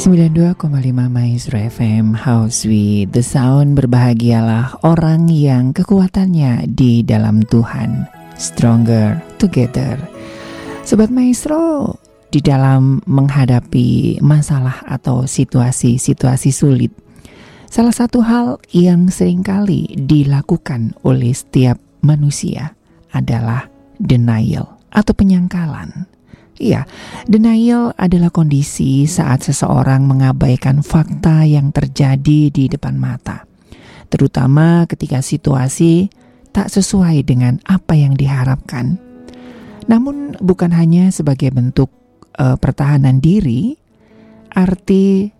92,5 Maestro FM House with the Sound. Berbahagialah orang yang kekuatannya di dalam Tuhan. Stronger Together. Sobat Maestro di dalam menghadapi masalah atau situasi-situasi sulit Salah satu hal yang sering kali dilakukan oleh setiap manusia adalah denial atau penyangkalan Iya, denial adalah kondisi saat seseorang mengabaikan fakta yang terjadi di depan mata, terutama ketika situasi tak sesuai dengan apa yang diharapkan. Namun, bukan hanya sebagai bentuk uh, pertahanan diri, arti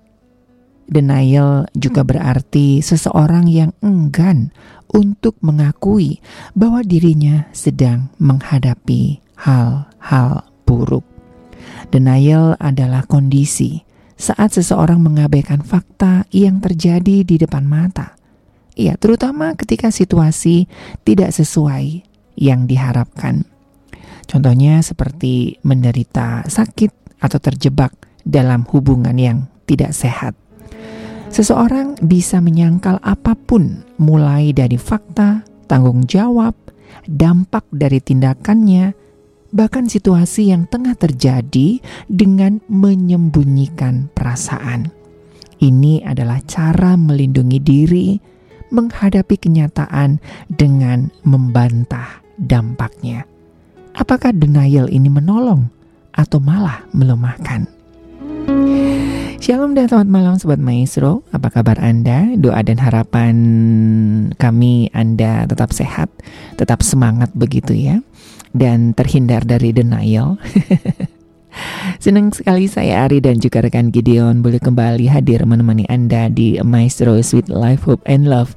denial juga berarti seseorang yang enggan untuk mengakui bahwa dirinya sedang menghadapi hal-hal buruk. Denial adalah kondisi saat seseorang mengabaikan fakta yang terjadi di depan mata. Ya, terutama ketika situasi tidak sesuai yang diharapkan. Contohnya seperti menderita sakit atau terjebak dalam hubungan yang tidak sehat. Seseorang bisa menyangkal apa pun mulai dari fakta, tanggung jawab, dampak dari tindakannya, bahkan situasi yang tengah terjadi dengan menyembunyikan perasaan. Ini adalah cara melindungi diri menghadapi kenyataan dengan membantah dampaknya. Apakah denial ini menolong atau malah melemahkan? Shalom dan selamat malam Sobat Maestro Apa kabar Anda? Doa dan harapan kami Anda tetap sehat Tetap semangat begitu ya dan terhindar dari denial. Senang sekali saya Ari dan juga rekan Gideon boleh kembali hadir menemani Anda di Maestro Sweet Life Hope and Love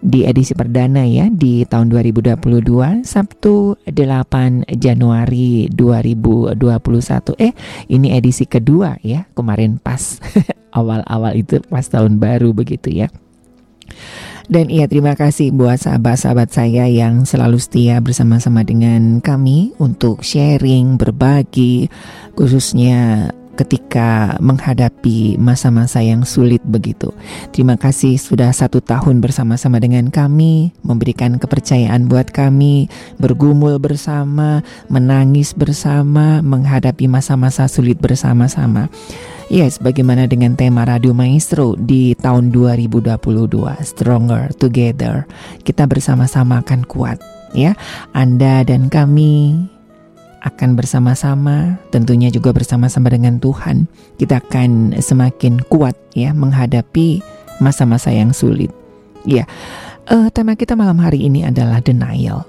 di edisi perdana ya di tahun 2022 Sabtu 8 Januari 2021 eh ini edisi kedua ya kemarin pas. Awal-awal itu pas tahun baru begitu ya dan iya terima kasih buat sahabat-sahabat saya yang selalu setia bersama-sama dengan kami untuk sharing, berbagi, khususnya ketika menghadapi masa-masa yang sulit begitu. Terima kasih sudah satu tahun bersama-sama dengan kami, memberikan kepercayaan buat kami, bergumul bersama, menangis bersama, menghadapi masa-masa sulit bersama-sama. Yes, bagaimana dengan tema Radio Maestro di tahun 2022 Stronger Together. Kita bersama-sama akan kuat ya. Anda dan kami akan bersama-sama, tentunya juga bersama-sama dengan Tuhan. Kita akan semakin kuat ya menghadapi masa-masa yang sulit. Ya, uh, tema kita malam hari ini adalah denial.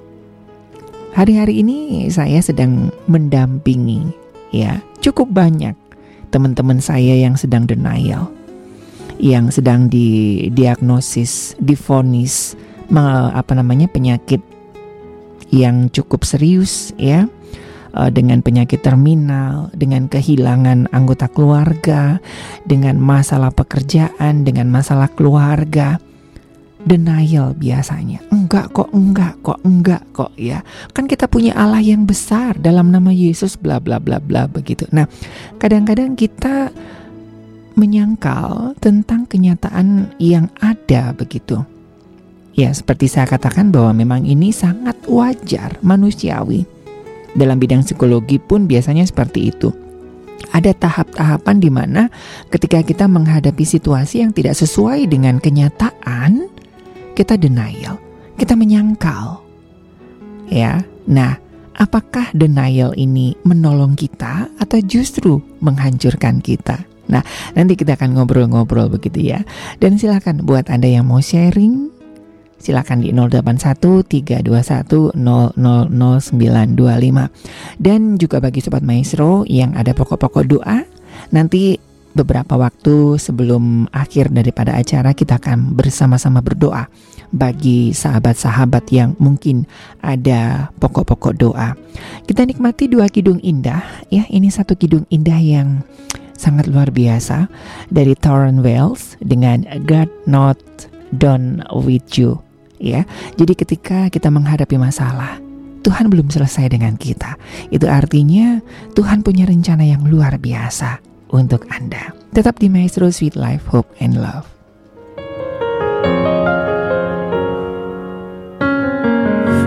Hari-hari ini saya sedang mendampingi ya cukup banyak teman-teman saya yang sedang denial, yang sedang didiagnosis, difonis apa namanya penyakit yang cukup serius ya. Eh, dengan penyakit terminal, dengan kehilangan anggota keluarga, dengan masalah pekerjaan, dengan masalah keluarga denial biasanya. Enggak kok, enggak kok, enggak kok ya. Kan kita punya Allah yang besar dalam nama Yesus bla bla bla bla begitu. Nah, kadang-kadang kita menyangkal tentang kenyataan yang ada begitu. Ya, seperti saya katakan bahwa memang ini sangat wajar, manusiawi. Dalam bidang psikologi pun biasanya seperti itu. Ada tahap-tahapan di mana ketika kita menghadapi situasi yang tidak sesuai dengan kenyataan, kita denial, kita menyangkal. Ya. Nah, apakah denial ini menolong kita atau justru menghancurkan kita? Nah, nanti kita akan ngobrol-ngobrol begitu ya. Dan silakan buat Anda yang mau sharing silakan di 081 321 Dan juga bagi sobat maestro yang ada pokok-pokok doa, nanti beberapa waktu sebelum akhir daripada acara kita akan bersama-sama berdoa bagi sahabat-sahabat yang mungkin ada pokok-pokok doa. Kita nikmati dua kidung indah ya. Ini satu kidung indah yang sangat luar biasa dari Torren Wells dengan God Not Done With You ya. Jadi ketika kita menghadapi masalah, Tuhan belum selesai dengan kita. Itu artinya Tuhan punya rencana yang luar biasa untuk Anda. Tetap di Maestro Sweet Life, Hope and Love.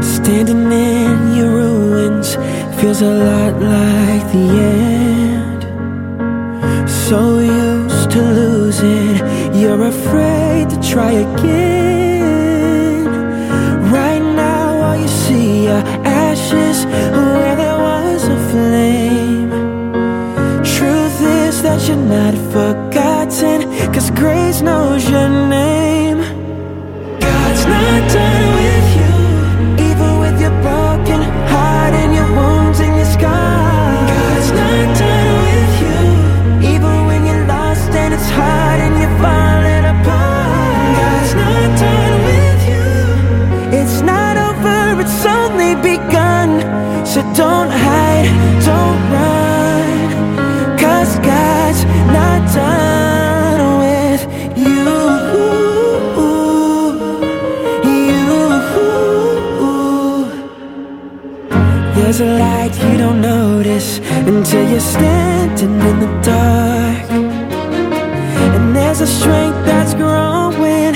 Standing in your ruins feels a lot like the end. So used to losing, you're afraid to try again. Right now, all you see are not forgotten Cause grace knows your name. God's not done with you Even with your broken heart And your wounds and your scars God's not done with you Even when you're lost and it's hard And you're falling apart. God's not done with you It's not over, it's only begun. So don't hide There's a light you don't notice until you're standing in the dark. And there's a strength that's growing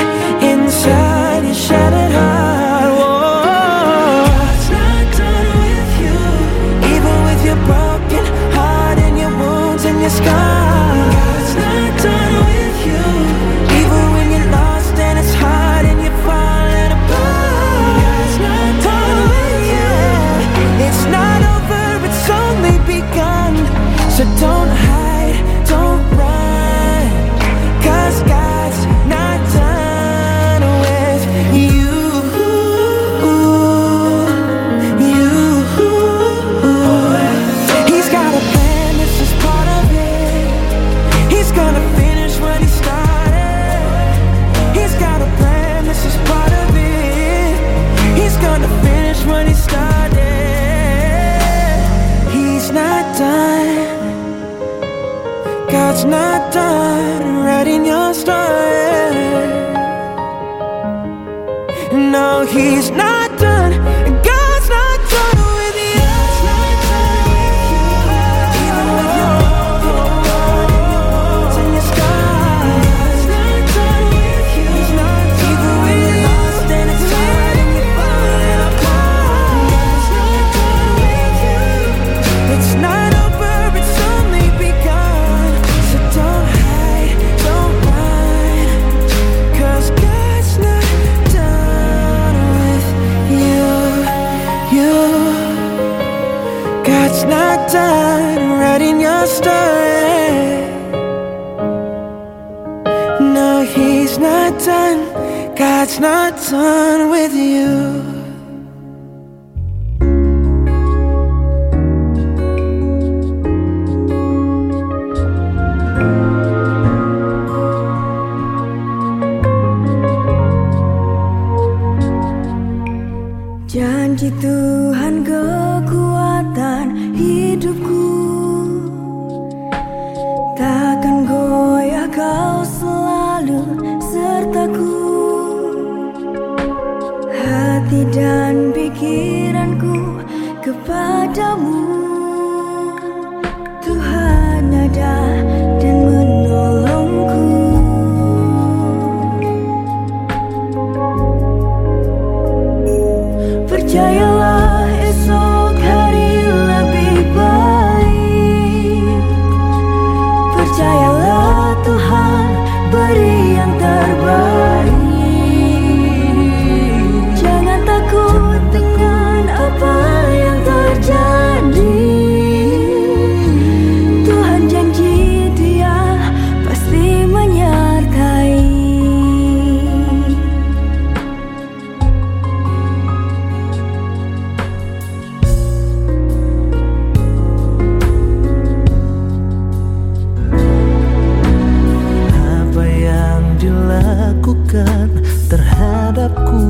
lakukan terhadapku.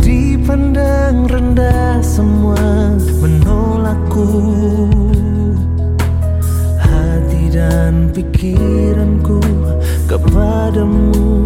Dipandang rendah semua menolakku. Hati dan pikiranku kepadamu.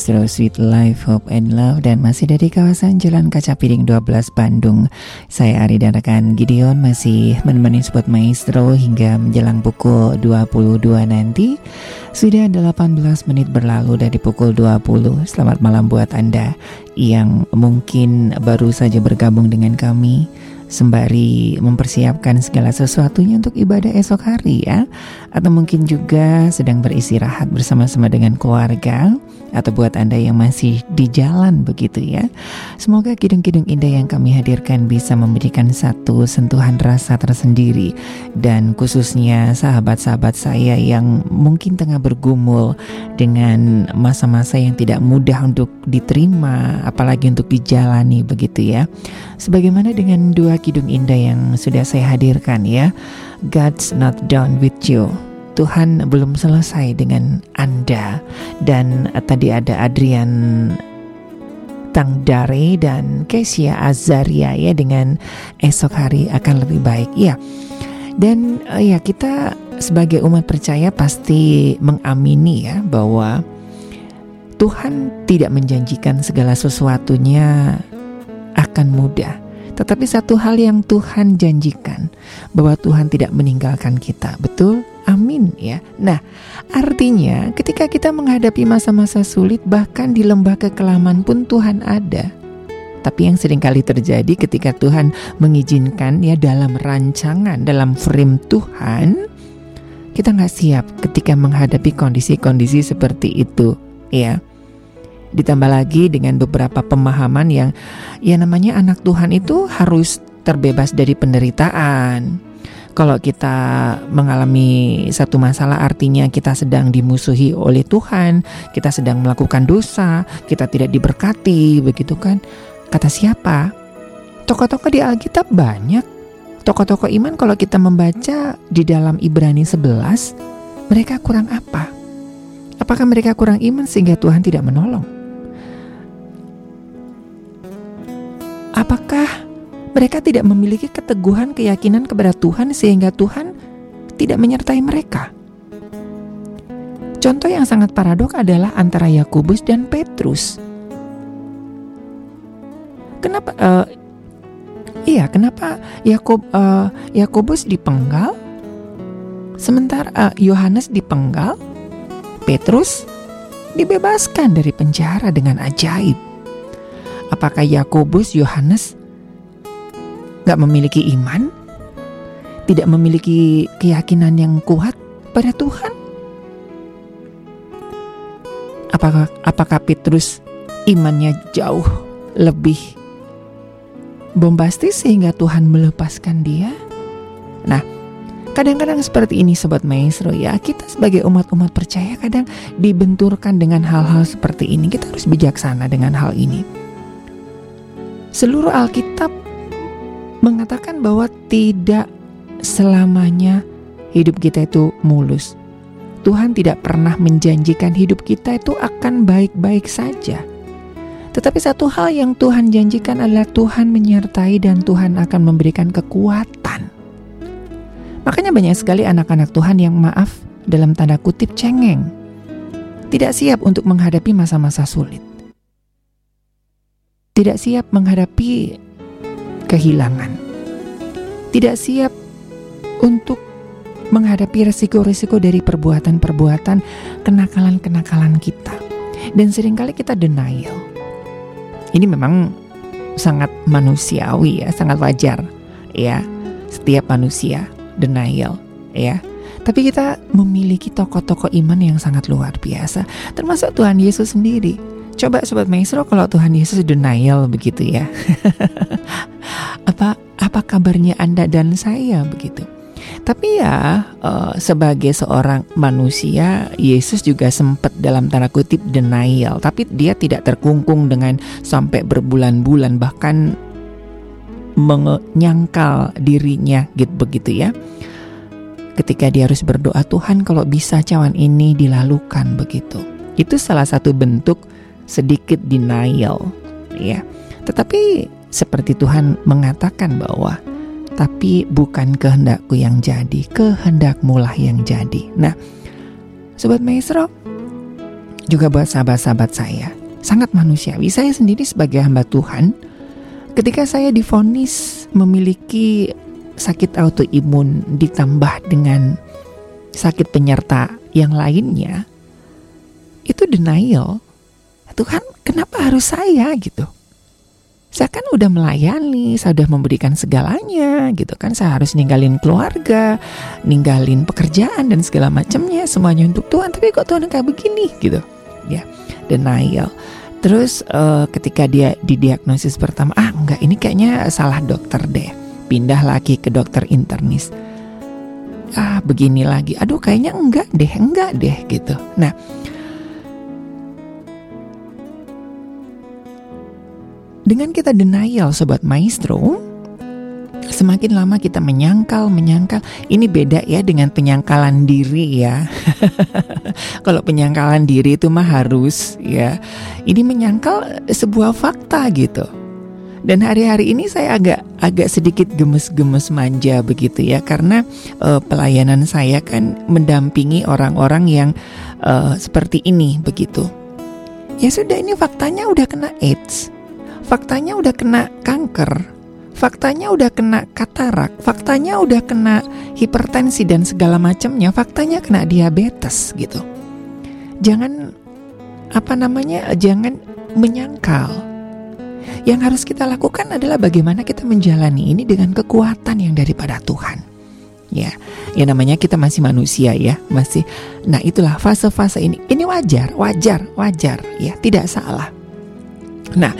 Maestro Sweet Life, Hope and Love Dan masih dari kawasan Jalan Kaca Piring 12 Bandung. Saya Ari dan rekan Gideon Masih menemani Spot Maestro Hingga menjelang pukul 22 nanti. Sudah 18 menit berlalu dari pukul 20 Selamat malam buat Anda Yang mungkin baru saja bergabung dengan kami. Sembari mempersiapkan segala sesuatunya untuk ibadah esok hari ya. Atau mungkin juga sedang beristirahat bersama-sama dengan keluarga atau buat Anda yang masih di jalan begitu ya. Semoga kidung-kidung indah yang kami hadirkan bisa memberikan satu sentuhan rasa tersendiri dan khususnya sahabat-sahabat saya yang mungkin tengah bergumul dengan masa-masa yang tidak mudah untuk diterima apalagi untuk dijalani begitu ya. Sebagaimana dengan dua kidung indah yang sudah saya hadirkan ya. God's not done with you. Tuhan belum selesai dengan Anda. Dan tadi ada Adrian Tangdare dan Kesia Azaria ya dengan esok hari akan lebih baik. Ya. Dan uh, ya kita sebagai umat percaya pasti mengamini ya bahwa Tuhan tidak menjanjikan segala sesuatunya akan mudah. Tetapi satu hal yang Tuhan janjikan bahwa Tuhan tidak meninggalkan kita. Betul? Amin ya. Nah, artinya ketika kita menghadapi masa-masa sulit bahkan di lembah kekelaman pun Tuhan ada. Tapi yang sering kali terjadi ketika Tuhan mengizinkan ya dalam rancangan, dalam frame Tuhan, kita nggak siap ketika menghadapi kondisi-kondisi seperti itu, ya. Ditambah lagi dengan beberapa pemahaman yang ya namanya anak Tuhan itu harus terbebas dari penderitaan. Kalau kita mengalami satu masalah artinya kita sedang dimusuhi oleh Tuhan, kita sedang melakukan dosa, kita tidak diberkati, begitu kan? Kata siapa? Tokoh-tokoh di Alkitab banyak. Tokoh-tokoh iman kalau kita membaca di dalam Ibrani 11, mereka kurang apa? Apakah mereka kurang iman sehingga Tuhan tidak menolong? Apakah mereka tidak memiliki keteguhan keyakinan kepada Tuhan sehingga Tuhan tidak menyertai mereka? Contoh yang sangat paradok adalah antara Yakobus dan Petrus. Kenapa? Uh, iya, kenapa Yakob uh, Yakobus dipenggal, sementara uh, Yohanes dipenggal, Petrus dibebaskan dari penjara dengan ajaib. Apakah Yakobus, Yohanes gak memiliki iman? Tidak memiliki keyakinan yang kuat pada Tuhan? Apakah apakah Petrus imannya jauh lebih bombastis sehingga Tuhan melepaskan dia? Nah, kadang-kadang seperti ini sobat maestro ya, kita sebagai umat-umat percaya kadang dibenturkan dengan hal-hal seperti ini. Kita harus bijaksana dengan hal ini. Seluruh Alkitab mengatakan bahwa tidak selamanya hidup kita itu mulus. Tuhan tidak pernah menjanjikan hidup kita itu akan baik-baik saja. Tetapi satu hal yang Tuhan janjikan adalah Tuhan menyertai dan Tuhan akan memberikan kekuatan. Makanya banyak sekali anak-anak Tuhan yang maaf dalam tanda kutip cengeng. Tidak siap untuk menghadapi masa-masa sulit tidak siap menghadapi kehilangan, tidak siap untuk menghadapi resiko-resiko dari perbuatan-perbuatan kenakalan-kenakalan kita. Dan sering kali kita denial. Ini memang sangat manusiawi ya, sangat wajar ya. Setiap manusia denial ya. Tapi kita memiliki tokoh-tokoh iman yang sangat luar biasa, termasuk Tuhan Yesus sendiri Coba sobat maestro kalau Tuhan Yesus denial begitu ya. apa apa kabarnya Anda dan saya begitu? Tapi ya uh, sebagai seorang manusia Yesus juga sempat dalam tanda kutip denial, tapi dia tidak terkungkung dengan sampai berbulan-bulan bahkan menyangkal dirinya gitu begitu ya. Ketika dia harus berdoa Tuhan kalau bisa cawan ini dilalukan begitu. Itu salah satu bentuk sedikit denial ya. Tetapi seperti Tuhan mengatakan bahwa tapi bukan kehendakku yang jadi, kehendakmulah yang jadi. Nah, Sobat Maestro, juga buat sahabat-sahabat saya, sangat manusiawi. Saya sendiri sebagai hamba Tuhan, ketika saya difonis memiliki sakit autoimun ditambah dengan sakit penyerta yang lainnya, itu denial. Tuhan, kenapa harus saya gitu? saya kan udah melayani, saya udah memberikan segalanya gitu kan. Saya harus ninggalin keluarga, ninggalin pekerjaan dan segala macamnya semuanya untuk Tuhan. Tapi kok Tuhan kayak begini gitu. Ya, denial. Terus uh, ketika dia didiagnosis pertama, ah enggak ini kayaknya salah dokter deh. Pindah lagi ke dokter internis. Ah begini lagi, aduh kayaknya enggak deh, enggak deh gitu. Nah Dengan kita denial sobat maestro, semakin lama kita menyangkal, menyangkal. Ini beda ya dengan penyangkalan diri ya. Kalau penyangkalan diri itu mah harus ya. Ini menyangkal sebuah fakta gitu. Dan hari-hari ini saya agak agak sedikit gemes-gemes manja begitu ya karena uh, pelayanan saya kan mendampingi orang-orang yang uh, seperti ini begitu. Ya sudah ini faktanya udah kena AIDS faktanya udah kena kanker, faktanya udah kena katarak, faktanya udah kena hipertensi dan segala macamnya, faktanya kena diabetes gitu. Jangan apa namanya? Jangan menyangkal. Yang harus kita lakukan adalah bagaimana kita menjalani ini dengan kekuatan yang daripada Tuhan. Ya, ya namanya kita masih manusia ya, masih. Nah, itulah fase-fase ini. Ini wajar, wajar, wajar ya, tidak salah. Nah,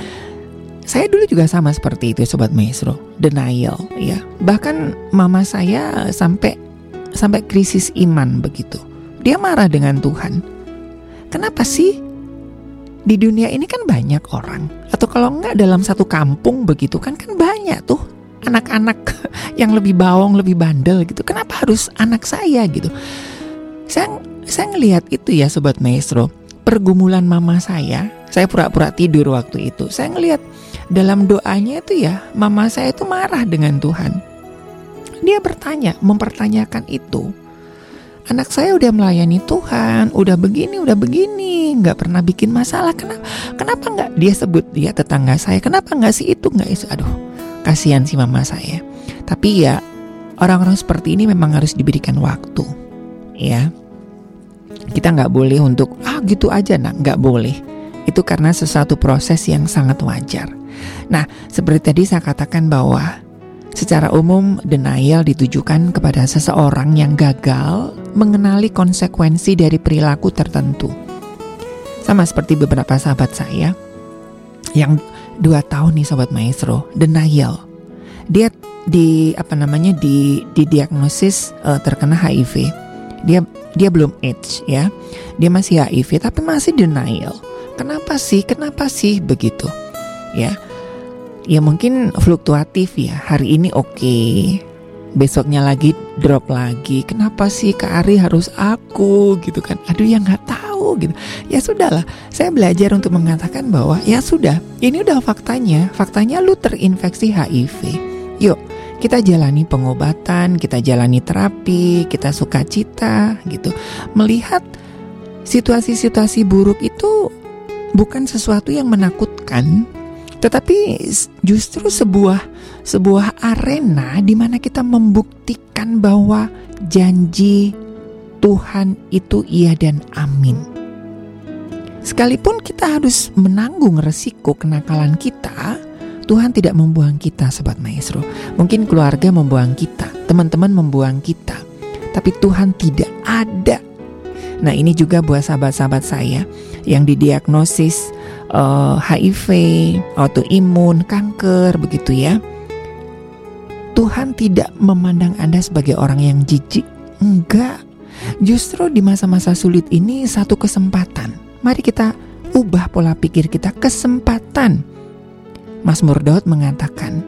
saya dulu juga sama seperti itu sobat maestro, denial ya. Bahkan mama saya sampai sampai krisis iman begitu. Dia marah dengan Tuhan. Kenapa sih? Di dunia ini kan banyak orang atau kalau enggak dalam satu kampung begitu kan kan banyak tuh anak-anak yang lebih bawong, lebih bandel gitu. Kenapa harus anak saya gitu? Saya saya ngelihat itu ya sobat maestro, pergumulan mama saya. Saya pura-pura tidur waktu itu. Saya ngelihat dalam doanya itu ya mama saya itu marah dengan Tuhan. Dia bertanya, mempertanyakan itu. Anak saya udah melayani Tuhan, udah begini, udah begini, nggak pernah bikin masalah. Kenapa? Kenapa nggak? Dia sebut dia tetangga saya. Kenapa nggak sih itu nggak itu? Aduh, kasihan si mama saya. Tapi ya orang-orang seperti ini memang harus diberikan waktu, ya. Kita nggak boleh untuk ah gitu aja, nak nggak boleh. Itu karena sesuatu proses yang sangat wajar. Nah, seperti tadi saya katakan bahwa secara umum denial ditujukan kepada seseorang yang gagal mengenali konsekuensi dari perilaku tertentu. Sama seperti beberapa sahabat saya yang dua tahun nih sobat maestro, denial. Dia di apa namanya di diagnosis uh, terkena HIV. Dia dia belum AIDS ya. Dia masih HIV tapi masih denial. Kenapa sih? Kenapa sih begitu? Ya ya mungkin fluktuatif ya. Hari ini oke, okay. besoknya lagi drop lagi. Kenapa sih Kak Ari harus aku gitu kan? Aduh yang nggak tahu gitu. Ya sudahlah, saya belajar untuk mengatakan bahwa ya sudah, ini udah faktanya. Faktanya lu terinfeksi HIV. Yuk, kita jalani pengobatan, kita jalani terapi, kita suka cita gitu. Melihat situasi-situasi buruk itu bukan sesuatu yang menakutkan, tetapi justru sebuah sebuah arena di mana kita membuktikan bahwa janji Tuhan itu iya dan amin. Sekalipun kita harus menanggung resiko kenakalan kita, Tuhan tidak membuang kita, sobat maestro. Mungkin keluarga membuang kita, teman-teman membuang kita, tapi Tuhan tidak ada. Nah, ini juga buat sahabat-sahabat saya yang didiagnosis uh, HIV, autoimun, kanker, begitu ya. Tuhan tidak memandang Anda sebagai orang yang jijik. Enggak. Justru di masa-masa sulit ini satu kesempatan. Mari kita ubah pola pikir kita kesempatan. Mazmur Daud mengatakan,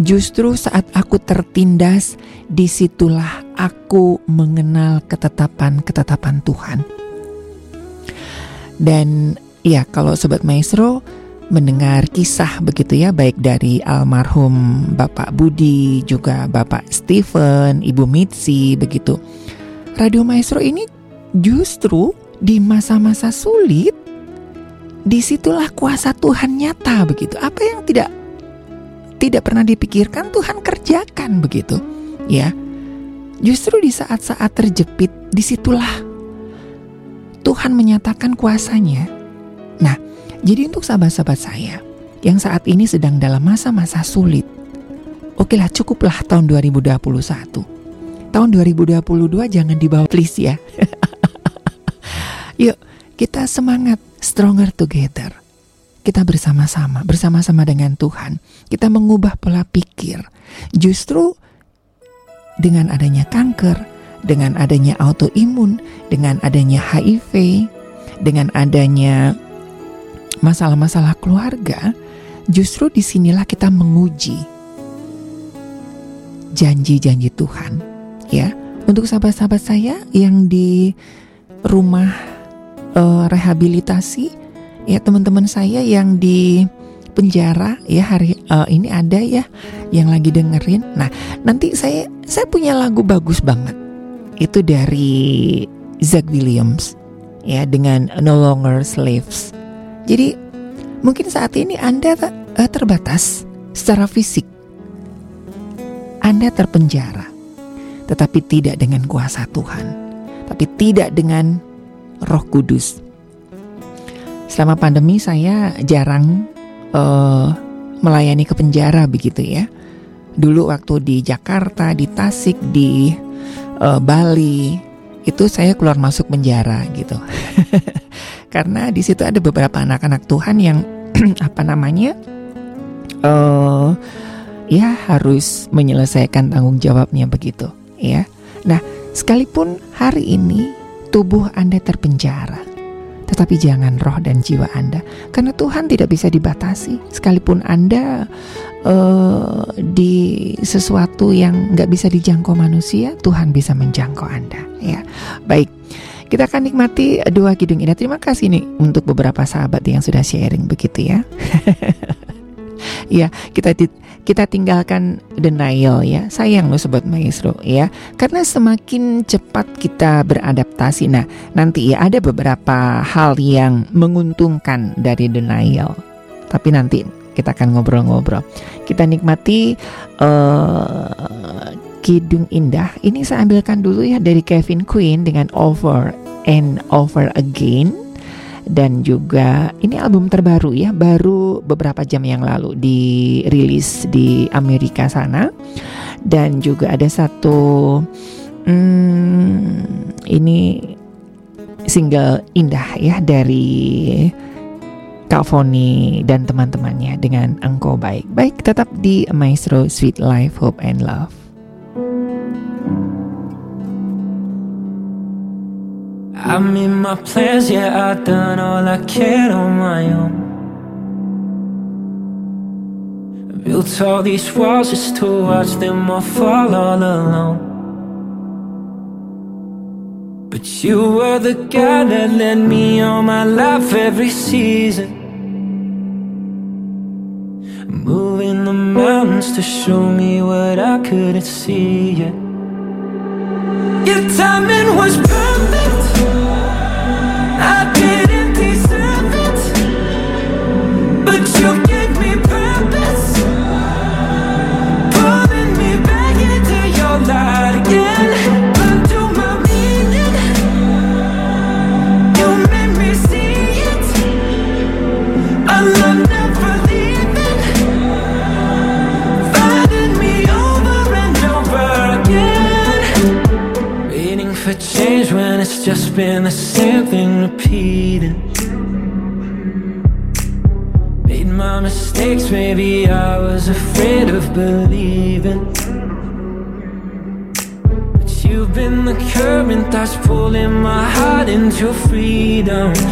Justru saat aku tertindas, di situlah aku mengenal ketetapan-ketetapan Tuhan. Dan Ya, kalau sobat maestro, mendengar kisah begitu ya baik dari almarhum Bapak Budi juga Bapak Stephen, Ibu Mitzi begitu. Radio Maestro ini justru di masa-masa sulit di situlah kuasa Tuhan nyata begitu. Apa yang tidak tidak pernah dipikirkan Tuhan kerjakan begitu. Ya. Justru di saat-saat terjepit di situlah Tuhan menyatakan kuasanya. Nah, jadi untuk sahabat-sahabat saya yang saat ini sedang dalam masa-masa sulit, okelah cukuplah tahun 2021. Tahun 2022 jangan dibawa please ya. Yuk, kita semangat stronger together. Kita bersama-sama, bersama-sama dengan Tuhan. Kita mengubah pola pikir. Justru dengan adanya kanker, dengan adanya autoimun, dengan adanya HIV, dengan adanya masalah-masalah keluarga, justru di sinilah kita menguji janji-janji Tuhan. Ya, untuk sahabat-sahabat saya yang di rumah uh, rehabilitasi, ya teman-teman saya yang di penjara ya hari uh, ini ada ya yang lagi dengerin. Nah, nanti saya saya punya lagu bagus banget. Itu dari Zach Williams ya dengan No Longer Slaves. Jadi mungkin saat ini Anda uh, terbatas secara fisik. Anda terpenjara. Tetapi tidak dengan kuasa Tuhan. Tapi tidak dengan Roh Kudus. Selama pandemi saya jarang uh, melayani ke penjara begitu ya. Dulu waktu di Jakarta, di Tasik, di uh, Bali, itu saya keluar masuk penjara gitu. Karena di situ ada beberapa anak-anak Tuhan yang apa namanya? uh, ya harus menyelesaikan tanggung jawabnya begitu, ya. Nah, sekalipun hari ini tubuh Anda terpenjara, tetapi jangan roh dan jiwa Anda, karena Tuhan tidak bisa dibatasi. Sekalipun Anda uh, di sesuatu yang nggak bisa dijangkau manusia, Tuhan bisa menjangkau Anda. Ya, baik. Kita akan nikmati dua kidung indah. Terima kasih nih untuk beberapa sahabat yang sudah sharing begitu ya. ya, kita kita tinggalkan denial ya. Sayang loh sobat maestro ya. Karena semakin cepat kita beradaptasi. Nah, nanti ya ada beberapa hal yang menguntungkan dari denial. Tapi nanti kita akan ngobrol-ngobrol. Kita nikmati uh, Kidung Indah. Ini saya ambilkan dulu ya dari Kevin Queen dengan Over and Over Again. Dan juga ini album terbaru ya, baru beberapa jam yang lalu dirilis di Amerika sana. Dan juga ada satu hmm, ini single indah ya dari Kalfoni dan teman-temannya dengan Engkau Baik. Baik, tetap di Maestro Sweet Life, Hope and Love. I made my plans, yeah, I done all I can on my own. Built all these walls just to watch them all fall all alone. But you were the guy that led me on my life every season. Moving the mountains to show me what I couldn't see yet. Your timing was perfect. don't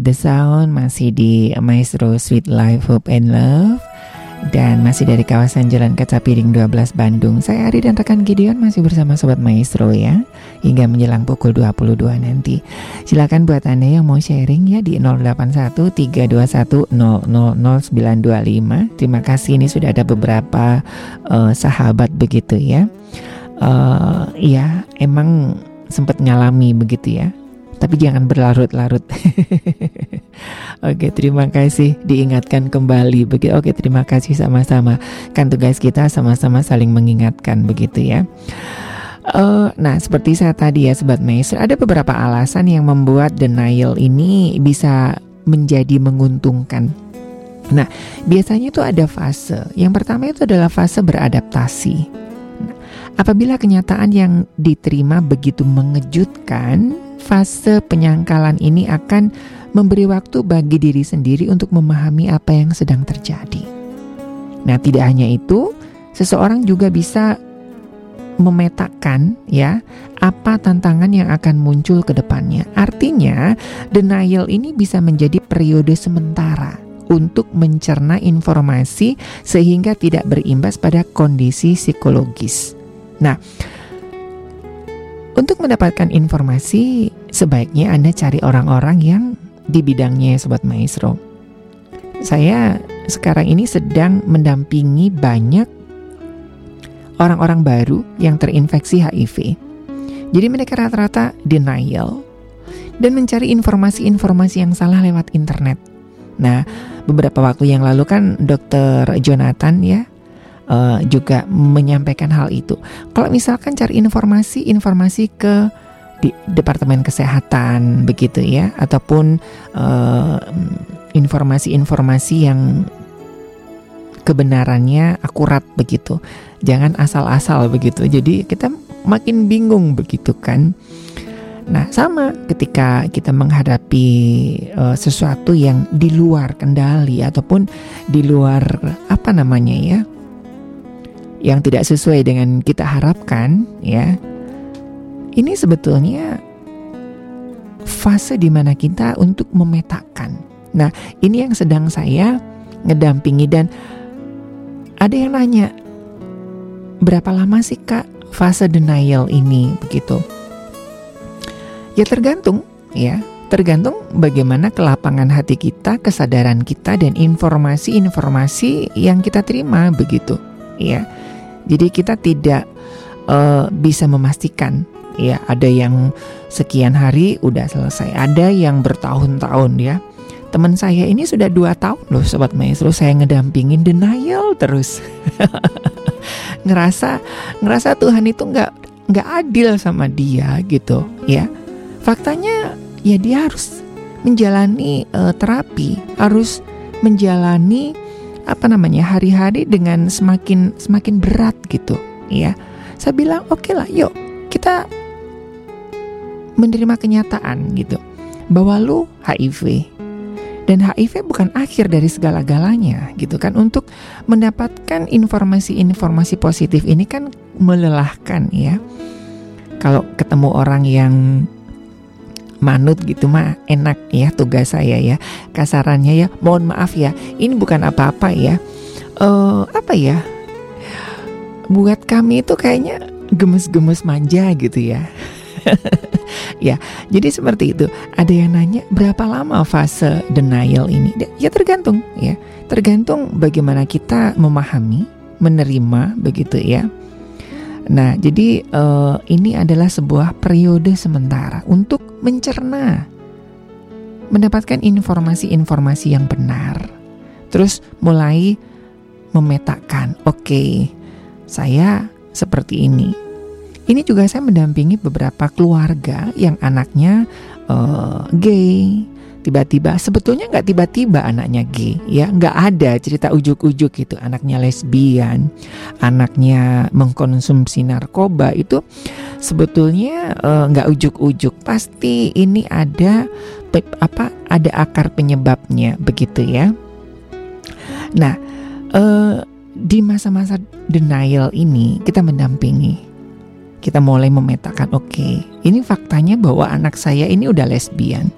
The Sound masih di Maestro Sweet Life Hope and Love dan masih dari kawasan Jalan Kaca Piring 12 Bandung. Saya Ari dan rekan Gideon masih bersama Sobat Maestro ya hingga menjelang pukul 22 nanti. Silakan buat Anda yang mau sharing ya di 081 321 000925. Terima kasih ini sudah ada beberapa uh, sahabat begitu ya. Uh, ya emang sempat ngalami begitu ya. Tapi jangan berlarut-larut. Oke, terima kasih diingatkan kembali begitu. Oke, terima kasih sama-sama. Kan tugas kita sama-sama saling mengingatkan begitu ya. Uh, nah, seperti saya tadi ya, Sobat Maestro, ada beberapa alasan yang membuat denial ini bisa menjadi menguntungkan. Nah, biasanya itu ada fase. Yang pertama itu adalah fase beradaptasi. Nah, apabila kenyataan yang diterima begitu mengejutkan, fase penyangkalan ini akan memberi waktu bagi diri sendiri untuk memahami apa yang sedang terjadi. Nah, tidak hanya itu, seseorang juga bisa memetakan ya apa tantangan yang akan muncul ke depannya. Artinya, denial ini bisa menjadi periode sementara untuk mencerna informasi sehingga tidak berimbas pada kondisi psikologis. Nah, untuk mendapatkan informasi, sebaiknya Anda cari orang-orang yang di bidangnya Sobat Maestro. Saya sekarang ini sedang mendampingi banyak orang-orang baru yang terinfeksi HIV. Jadi mereka rata-rata denial dan mencari informasi-informasi yang salah lewat internet. Nah, beberapa waktu yang lalu kan Dokter Jonathan ya uh, juga menyampaikan hal itu. Kalau misalkan cari informasi-informasi ke di departemen kesehatan begitu ya, ataupun uh, informasi-informasi yang kebenarannya akurat begitu. Jangan asal-asal begitu. Jadi kita makin bingung begitu kan. Nah, sama ketika kita menghadapi uh, sesuatu yang di luar kendali ataupun di luar apa namanya ya? Yang tidak sesuai dengan kita harapkan, ya. Ini sebetulnya fase di mana kita untuk memetakan. Nah, ini yang sedang saya ngedampingi dan ada yang nanya, berapa lama sih kak fase denial ini begitu? Ya tergantung, ya tergantung bagaimana kelapangan hati kita, kesadaran kita dan informasi-informasi yang kita terima begitu, ya. Jadi kita tidak uh, bisa memastikan ya ada yang sekian hari udah selesai, ada yang bertahun-tahun ya. Teman saya ini sudah dua tahun loh sobat maestro saya ngedampingin denial terus. ngerasa ngerasa Tuhan itu nggak nggak adil sama dia gitu ya. Faktanya ya dia harus menjalani uh, terapi, harus menjalani apa namanya hari-hari dengan semakin semakin berat gitu ya. Saya bilang oke okay lah yuk kita menerima kenyataan gitu. Bahwa lu HIV dan HIV bukan akhir dari segala-galanya gitu kan. Untuk mendapatkan informasi-informasi positif ini kan melelahkan ya. Kalau ketemu orang yang manut gitu mah enak ya tugas saya ya kasarannya ya. Mohon maaf ya ini bukan apa-apa ya. Uh, apa ya? Buat kami itu kayaknya gemes-gemes manja gitu ya. Ya jadi seperti itu. Ada yang nanya berapa lama fase denial ini? Ya tergantung ya. Tergantung bagaimana kita memahami menerima begitu ya Nah, jadi uh, ini adalah sebuah periode sementara untuk mencerna, mendapatkan informasi-informasi yang benar, terus mulai memetakan. Oke, okay, saya seperti ini. Ini juga saya mendampingi beberapa keluarga yang anaknya uh, gay, tiba-tiba. Sebetulnya nggak tiba-tiba anaknya gay ya. Nggak ada cerita ujuk-ujuk gitu. Anaknya lesbian anaknya mengkonsumsi narkoba itu sebetulnya uh, ujuk-ujuk. Pasti ini ada apa ada akar penyebabnya begitu ya. Nah uh, di masa-masa denial ini kita mendampingi. Kita mulai memetakan, oke, ini faktanya bahwa anak saya ini udah lesbian.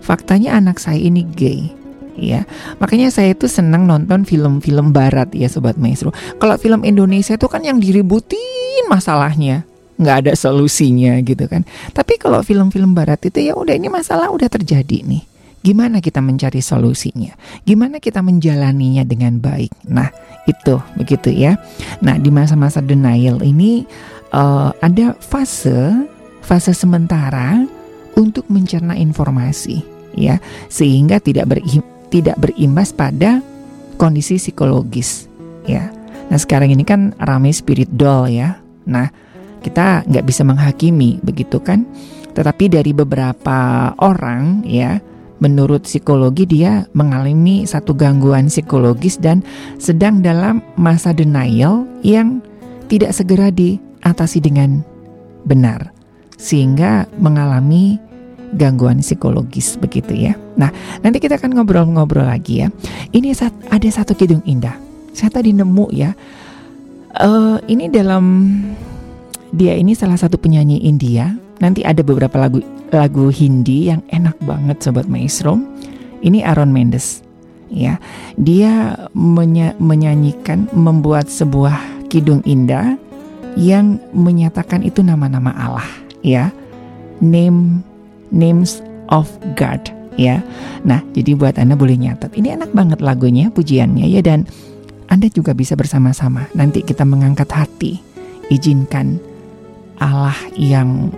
Faktanya anak saya ini gay. Ya, makanya saya itu senang nonton film-film barat ya sobat maestro. Kalau film Indonesia itu kan yang diributin masalahnya, nggak ada solusinya gitu kan. Tapi kalau film-film barat itu ya udah ini masalah udah terjadi nih. Gimana kita mencari solusinya? Gimana kita menjalaninya dengan baik? Nah, itu begitu ya. Nah, di masa-masa denial ini uh, ada fase fase sementara untuk mencerna informasi ya sehingga tidak berim, tidak berimbas pada kondisi psikologis ya. Nah sekarang ini kan ramai spirit doll ya. Nah kita nggak bisa menghakimi begitu kan. Tetapi dari beberapa orang ya menurut psikologi dia mengalami satu gangguan psikologis dan sedang dalam masa denial yang tidak segera diatasi dengan benar sehingga mengalami gangguan psikologis begitu ya. Nah, nanti kita akan ngobrol-ngobrol lagi ya. Ini ada satu kidung indah. Saya tadi nemu ya. Uh, ini dalam dia ini salah satu penyanyi India. Nanti ada beberapa lagu lagu Hindi yang enak banget sobat maestro. Ini Aaron Mendes. Ya, dia menya menyanyikan membuat sebuah kidung indah yang menyatakan itu nama-nama Allah, ya. Name Names of God ya. Nah, jadi buat Anda boleh nyatet. Ini enak banget lagunya, pujiannya ya dan Anda juga bisa bersama-sama. Nanti kita mengangkat hati. Izinkan Allah yang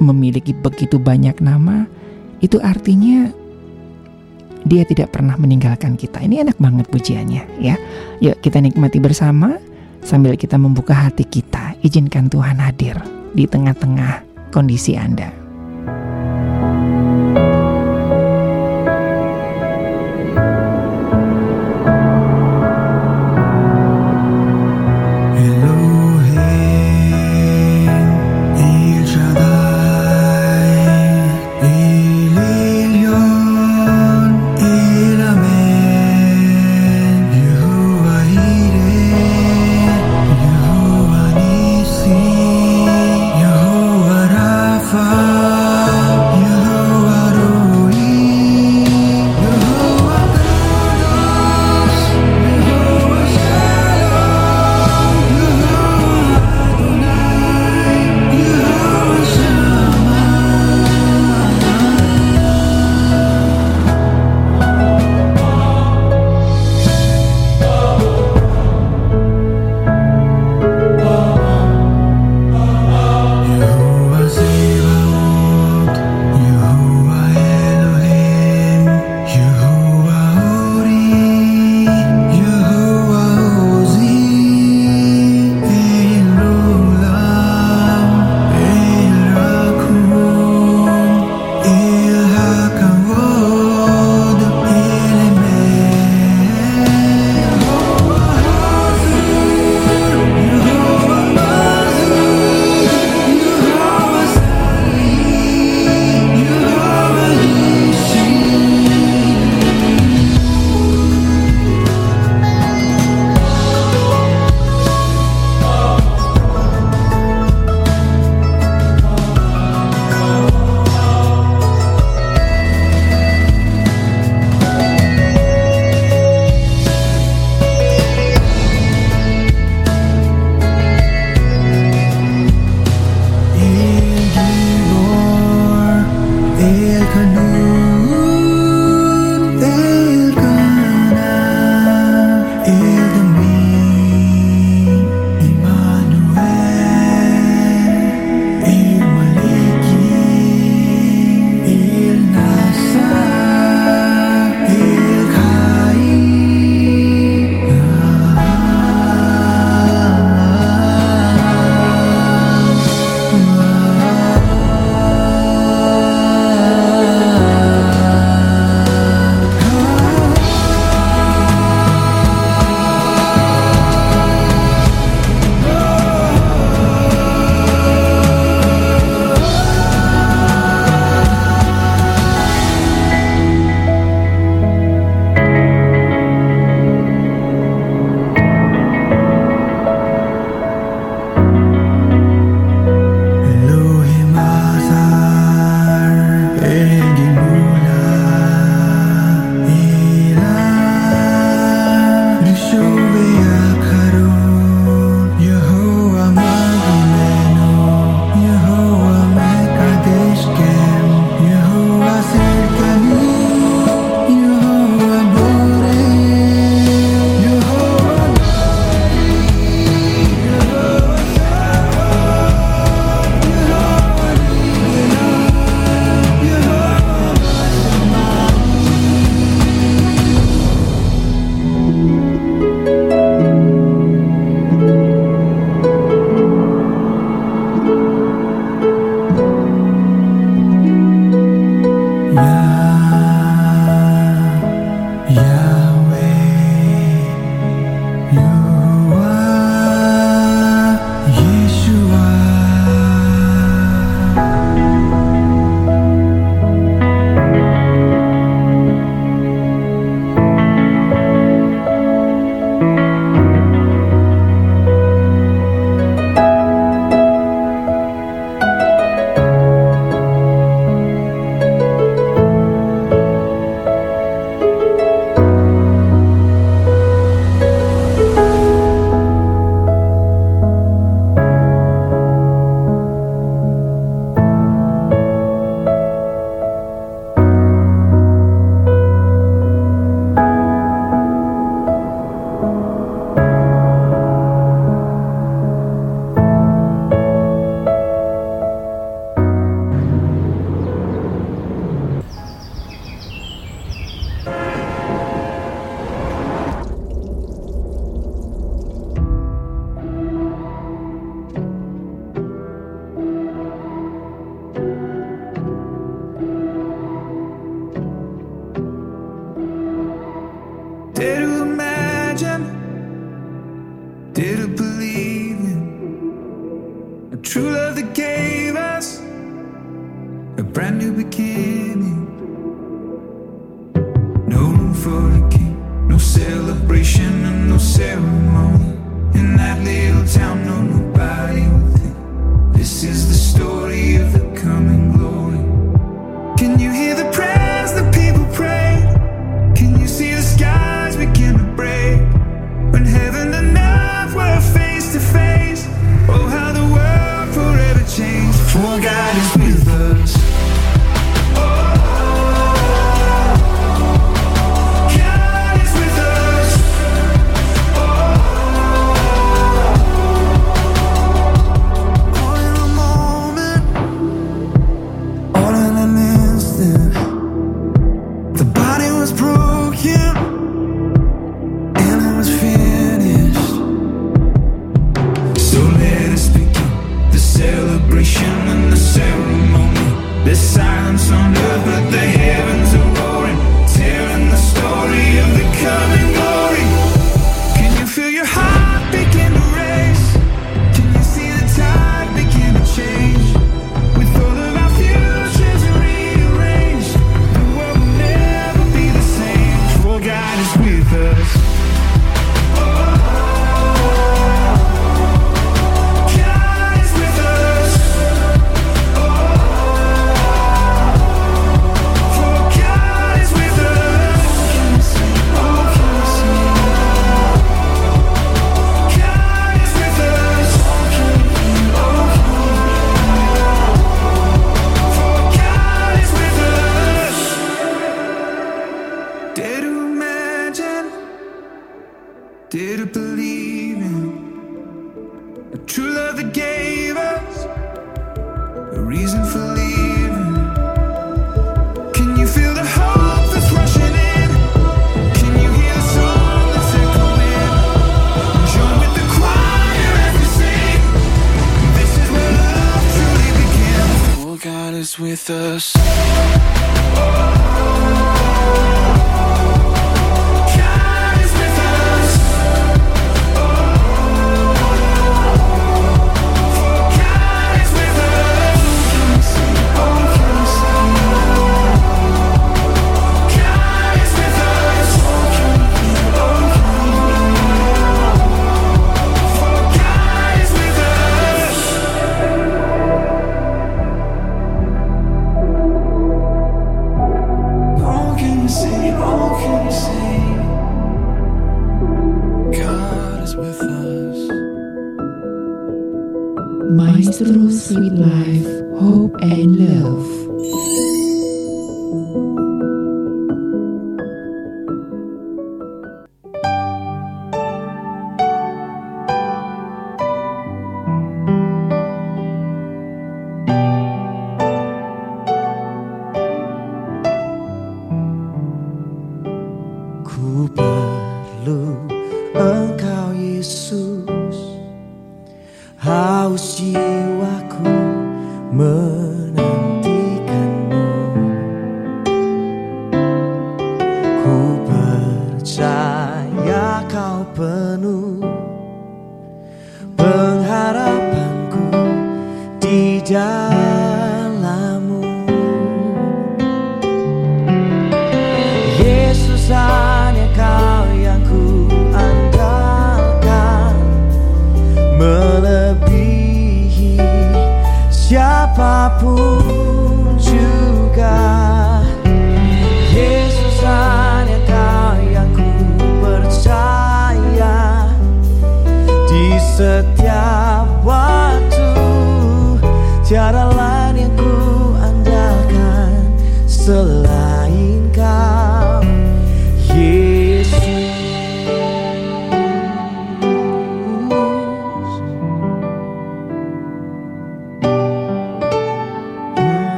memiliki begitu banyak nama itu artinya dia tidak pernah meninggalkan kita. Ini enak banget pujiannya ya. Yuk kita nikmati bersama sambil kita membuka hati kita. Izinkan Tuhan hadir di tengah-tengah kondisi Anda.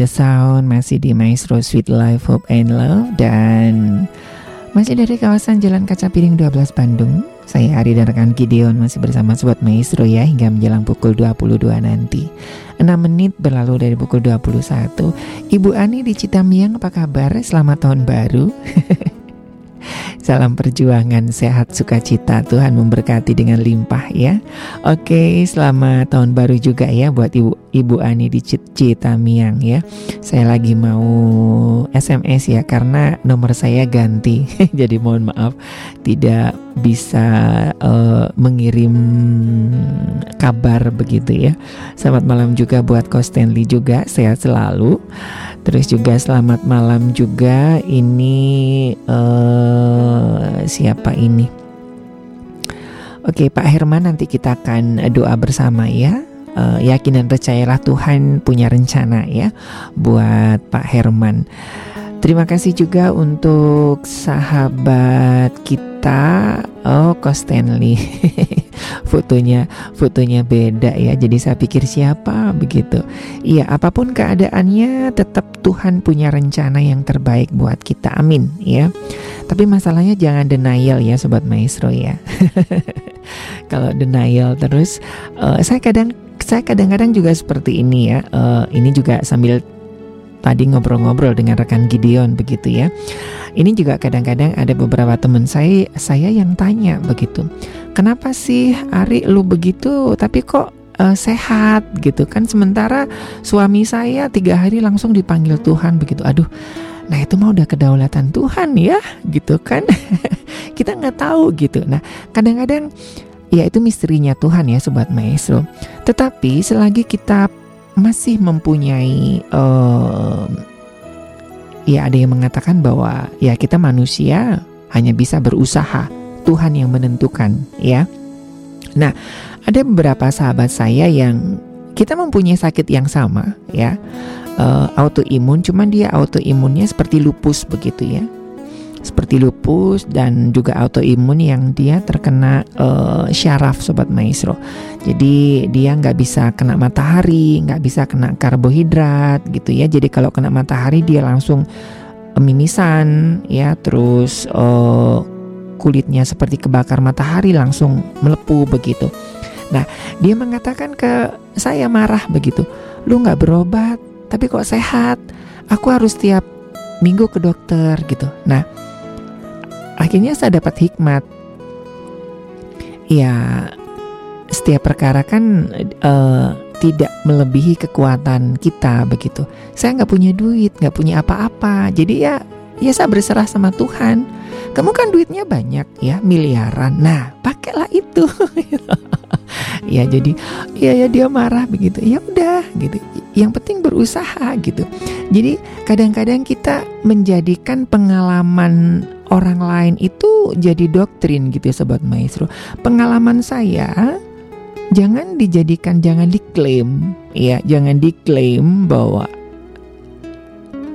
The Sound masih di Maestro Sweet Life Hope and Love dan masih dari kawasan Jalan Kaca Piring 12 Bandung. Saya Ari dan rekan Gideon masih bersama Sobat Maestro ya hingga menjelang pukul 22 nanti. 6 menit berlalu dari pukul 21. Ibu Ani di Citamiang apa kabar? Selamat tahun baru. Salam perjuangan, sehat, sukacita. Tuhan memberkati dengan limpah ya. Oke, selamat tahun baru juga ya buat Ibu Ibu Ani di Cit Citamiang ya. Saya lagi mau SMS ya karena nomor saya ganti. Jadi mohon maaf tidak bisa eh, mengirim kabar begitu ya. Selamat malam juga buat Ko Stanley juga, sehat selalu. Terus juga selamat malam juga ini eh siapa ini? Oke Pak Herman nanti kita akan doa bersama ya. Eh, yakin dan percayalah Tuhan punya rencana ya buat Pak Herman. Terima kasih juga untuk sahabat kita Oh Ko Stanley Fotonya fotonya beda ya. Jadi saya pikir siapa begitu. Iya apa pun keadaannya Tetap Tuhan punya rencana yang terbaik buat kita. Amin ya. Tapi masalahnya jangan denial ya Sobat Maestro ya. Kalau denial terus eh, Saya kadang saya kadang-kadang juga seperti ini ya. Eh, Ini juga sambil tadi ngobrol-ngobrol dengan rekan Gideon begitu ya. Ini juga kadang-kadang ada beberapa teman saya saya yang tanya begitu. Kenapa sih Ari lu begitu tapi kok eh, sehat gitu kan sementara suami saya tiga hari langsung dipanggil Tuhan begitu. Aduh, nah itu mah udah kedaulatan Tuhan ya gitu kan. Kita nggak tahu gitu. Nah kadang-kadang Ya itu misterinya Tuhan ya Sobat Maestro Tetapi selagi kita masih mempunyai eh, ya ada yang mengatakan bahwa ya kita manusia hanya bisa berusaha, Tuhan yang menentukan ya. Nah, ada beberapa sahabat saya yang kita mempunyai sakit yang sama ya. Eh, autoimun cuman dia autoimunnya seperti lupus begitu ya. Seperti lupus dan juga autoimun yang dia terkena eh, syaraf sobat maestro. Jadi dia nggak bisa kena matahari, nggak bisa kena karbohidrat gitu ya. Jadi kalau kena matahari dia langsung eh, mimisan ya, terus eh, kulitnya seperti kebakar matahari langsung melepuh begitu. Nah dia mengatakan ke saya marah begitu, lu nggak berobat tapi kok sehat? Aku harus tiap minggu ke dokter gitu. Nah akhirnya saya dapat hikmat. Ya setiap perkara kan eh, tidak melebihi kekuatan kita begitu. Saya nggak punya duit, nggak punya apa-apa. Jadi ya, ya saya berserah sama Tuhan. Kamu kan duitnya banyak ya, miliaran. Nah, pakailah itu. ya jadi, ya ya dia marah begitu. Ya udah gitu. Yang penting berusaha gitu. Jadi kadang-kadang kita menjadikan pengalaman orang lain itu jadi doktrin gitu ya sobat maestro. Pengalaman saya jangan dijadikan jangan diklaim ya jangan diklaim bahwa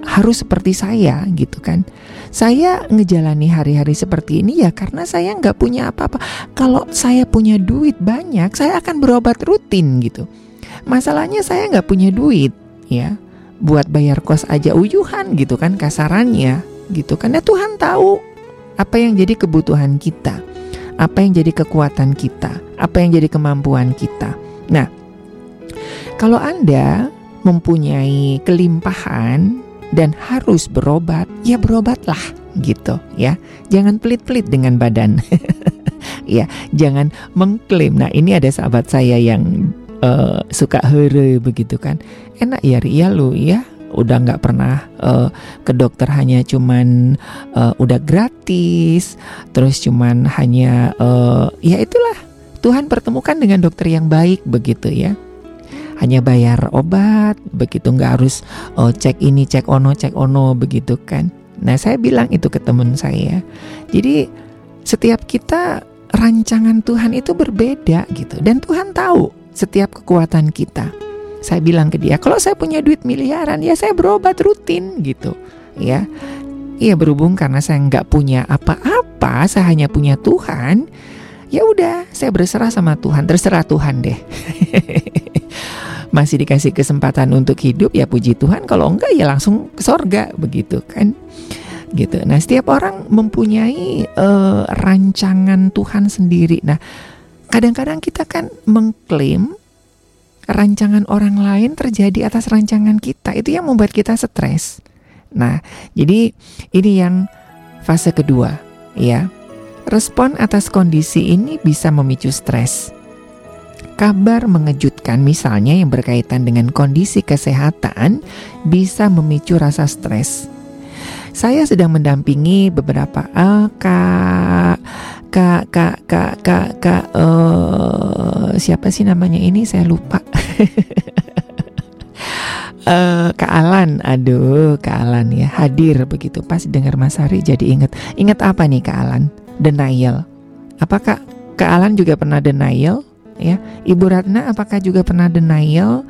harus seperti saya gitu kan saya ngejalani hari-hari seperti ini ya karena saya nggak punya apa-apa. Kalau saya punya duit banyak saya akan berobat rutin gitu. Masalahnya saya nggak punya duit ya. Buat bayar kos aja uyuhan gitu kan kasarannya gitu kan. Ya Tuhan tahu apa yang jadi kebutuhan kita apa yang jadi kekuatan kita apa yang jadi kemampuan kita. Nah kalau anda mempunyai kelimpahan dan harus berobat, ya berobatlah gitu ya. Jangan pelit-pelit dengan badan. ya, jangan mengklaim. Nah, ini ada sahabat saya yang uh, suka here begitu kan. Enak ya Ria lu ya. Udah nggak pernah uh, ke dokter hanya cuman uh, udah gratis, terus cuman hanya uh, ya itulah Tuhan pertemukan dengan dokter yang baik begitu ya hanya bayar obat begitu nggak harus oh, cek ini cek ono cek ono begitu kan. Nah saya bilang itu ke teman saya. Jadi setiap kita rancangan Tuhan itu berbeda gitu dan Tuhan tahu setiap kekuatan kita. Saya bilang ke dia kalau saya punya duit miliaran ya saya berobat rutin gitu. Ya. Iya berhubung karena saya nggak punya apa-apa, saya hanya punya Tuhan. Ya udah, saya berserah sama Tuhan, terserah Tuhan deh. masih dikasih kesempatan untuk hidup ya puji Tuhan. Kalau enggak ya langsung ke sorga begitu kan? Gitu. Nah setiap orang mempunyai uh, rancangan Tuhan sendiri. Nah kadang-kadang kita kan mengklaim rancangan orang lain terjadi atas rancangan kita. Itu yang membuat kita stres. Nah jadi ini yang fase kedua ya respon atas kondisi ini bisa memicu stres. Kabar mengejutkan misalnya yang berkaitan dengan kondisi kesehatan bisa memicu rasa stres. Saya sedang mendampingi beberapa uh, kak kak kak kak kak kak uh, siapa sih namanya ini? Saya lupa. uh, Kak Alan, aduh Kak Alan ya hadir begitu. Pas dengar Mas Hari jadi inget inget apa nih Kak Alan denial apakah Kak Alan juga pernah denial ya. Ibu Ratna apakah juga pernah denial?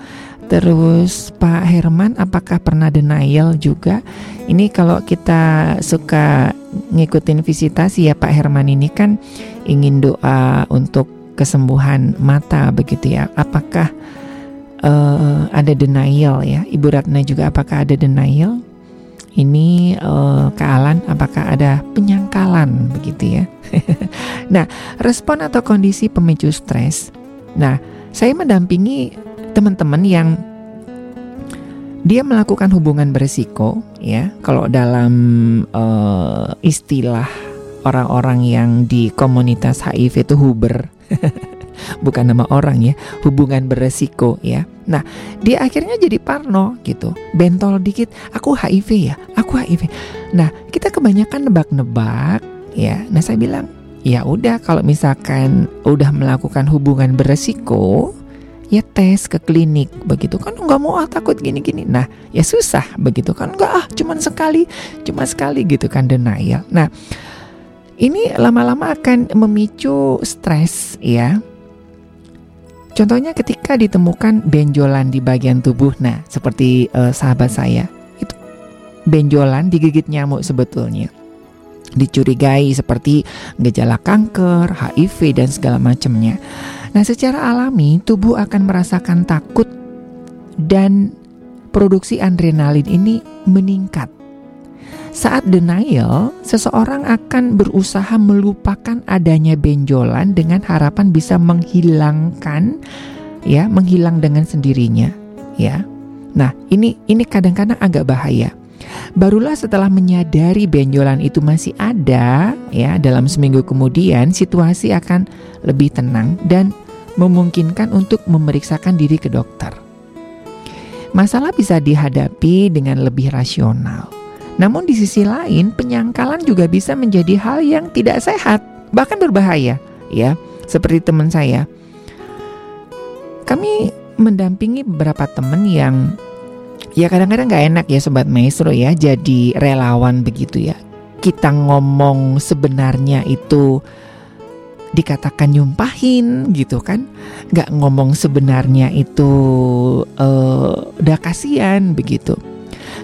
Terus Pak Herman apakah pernah denial juga? Ini kalau kita suka ngikutin visitasi ya Pak Herman ini kan ingin doa untuk kesembuhan mata begitu ya. Apakah uh, ada denial ya? Ibu Ratna juga apakah ada denial? Ini uh, Kak Alan apakah ada penyangkalan begitu ya? nah, respon atau kondisi pemicu stres. Nah, saya mendampingi teman-teman yang dia melakukan hubungan beresiko ya. Kalau dalam uh, istilah orang-orang yang di komunitas HIV itu Huber. Bukan nama orang ya, hubungan beresiko ya. Nah, dia akhirnya jadi parno gitu. Bentol dikit, aku HIV ya, aku HIV. Nah, kita kebanyakan nebak-nebak ya. Nah, saya bilang, ya udah kalau misalkan udah melakukan hubungan beresiko ya tes ke klinik begitu kan nggak mau ah takut gini-gini nah ya susah begitu kan nggak ah cuman sekali cuma sekali gitu kan denial nah ini lama-lama akan memicu stres ya contohnya ketika ditemukan benjolan di bagian tubuh nah seperti eh, sahabat saya itu benjolan digigit nyamuk sebetulnya dicurigai seperti gejala kanker, HIV dan segala macamnya. Nah, secara alami tubuh akan merasakan takut dan produksi adrenalin ini meningkat. Saat denial, seseorang akan berusaha melupakan adanya benjolan dengan harapan bisa menghilangkan ya, menghilang dengan sendirinya, ya. Nah, ini ini kadang-kadang agak bahaya. Barulah setelah menyadari benjolan itu masih ada, ya, dalam seminggu kemudian situasi akan lebih tenang dan memungkinkan untuk memeriksakan diri ke dokter. Masalah bisa dihadapi dengan lebih rasional. Namun di sisi lain, penyangkalan juga bisa menjadi hal yang tidak sehat, bahkan berbahaya, ya. Seperti teman saya. Kami mendampingi beberapa teman yang ya kadang-kadang nggak enak ya sobat maestro ya jadi relawan begitu ya kita ngomong sebenarnya itu dikatakan nyumpahin gitu kan nggak ngomong sebenarnya itu uh, udah kasihan begitu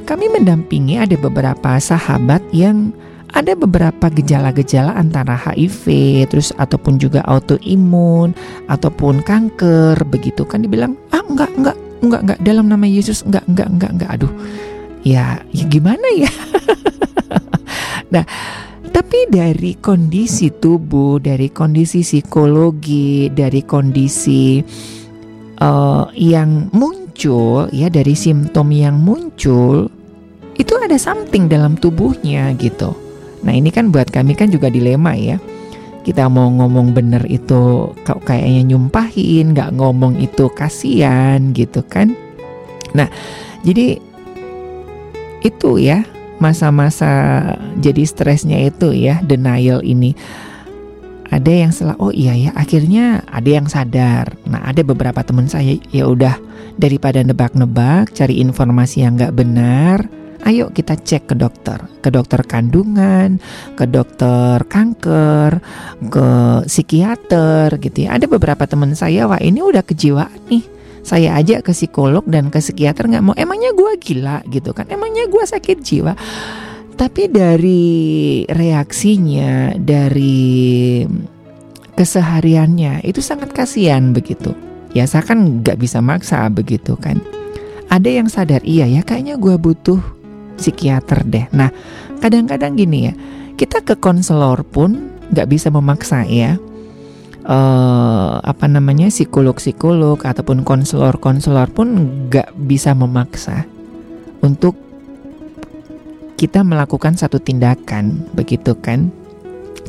kami mendampingi ada beberapa sahabat yang ada beberapa gejala-gejala antara HIV terus ataupun juga autoimun ataupun kanker begitu kan dibilang ah enggak enggak enggak enggak dalam nama Yesus enggak enggak enggak enggak. Aduh ya ya gimana ya? Nah tapi dari kondisi tubuh dari kondisi psikologi dari kondisi uh, yang muncul ya dari simptom yang muncul itu ada something dalam tubuhnya gitu nah ini kan buat kami kan juga dilema ya kita mau ngomong bener itu kayaknya nyumpahin, nggak ngomong itu kasihan gitu kan. Nah, jadi itu ya masa-masa jadi stresnya itu ya denial ini. Ada yang salah, oh iya ya, akhirnya ada yang sadar. Nah, ada beberapa teman saya ya udah daripada nebak-nebak, cari informasi yang nggak benar, ayo kita cek ke dokter, ke dokter kandungan, ke dokter kanker, ke psikiater gitu ya. Ada beberapa teman saya, wah ini udah kejiwaan nih. Saya aja ke psikolog dan ke psikiater nggak mau. Emangnya gue gila gitu kan? Emangnya gue sakit jiwa? Tapi dari reaksinya, dari kesehariannya itu sangat kasihan begitu. Ya saya kan nggak bisa maksa begitu kan. Ada yang sadar iya ya kayaknya gue butuh psikiater deh. Nah, kadang-kadang gini ya, kita ke konselor pun nggak bisa memaksa ya. Uh, apa namanya psikolog-psikolog ataupun konselor-konselor pun nggak bisa memaksa untuk kita melakukan satu tindakan, begitu kan?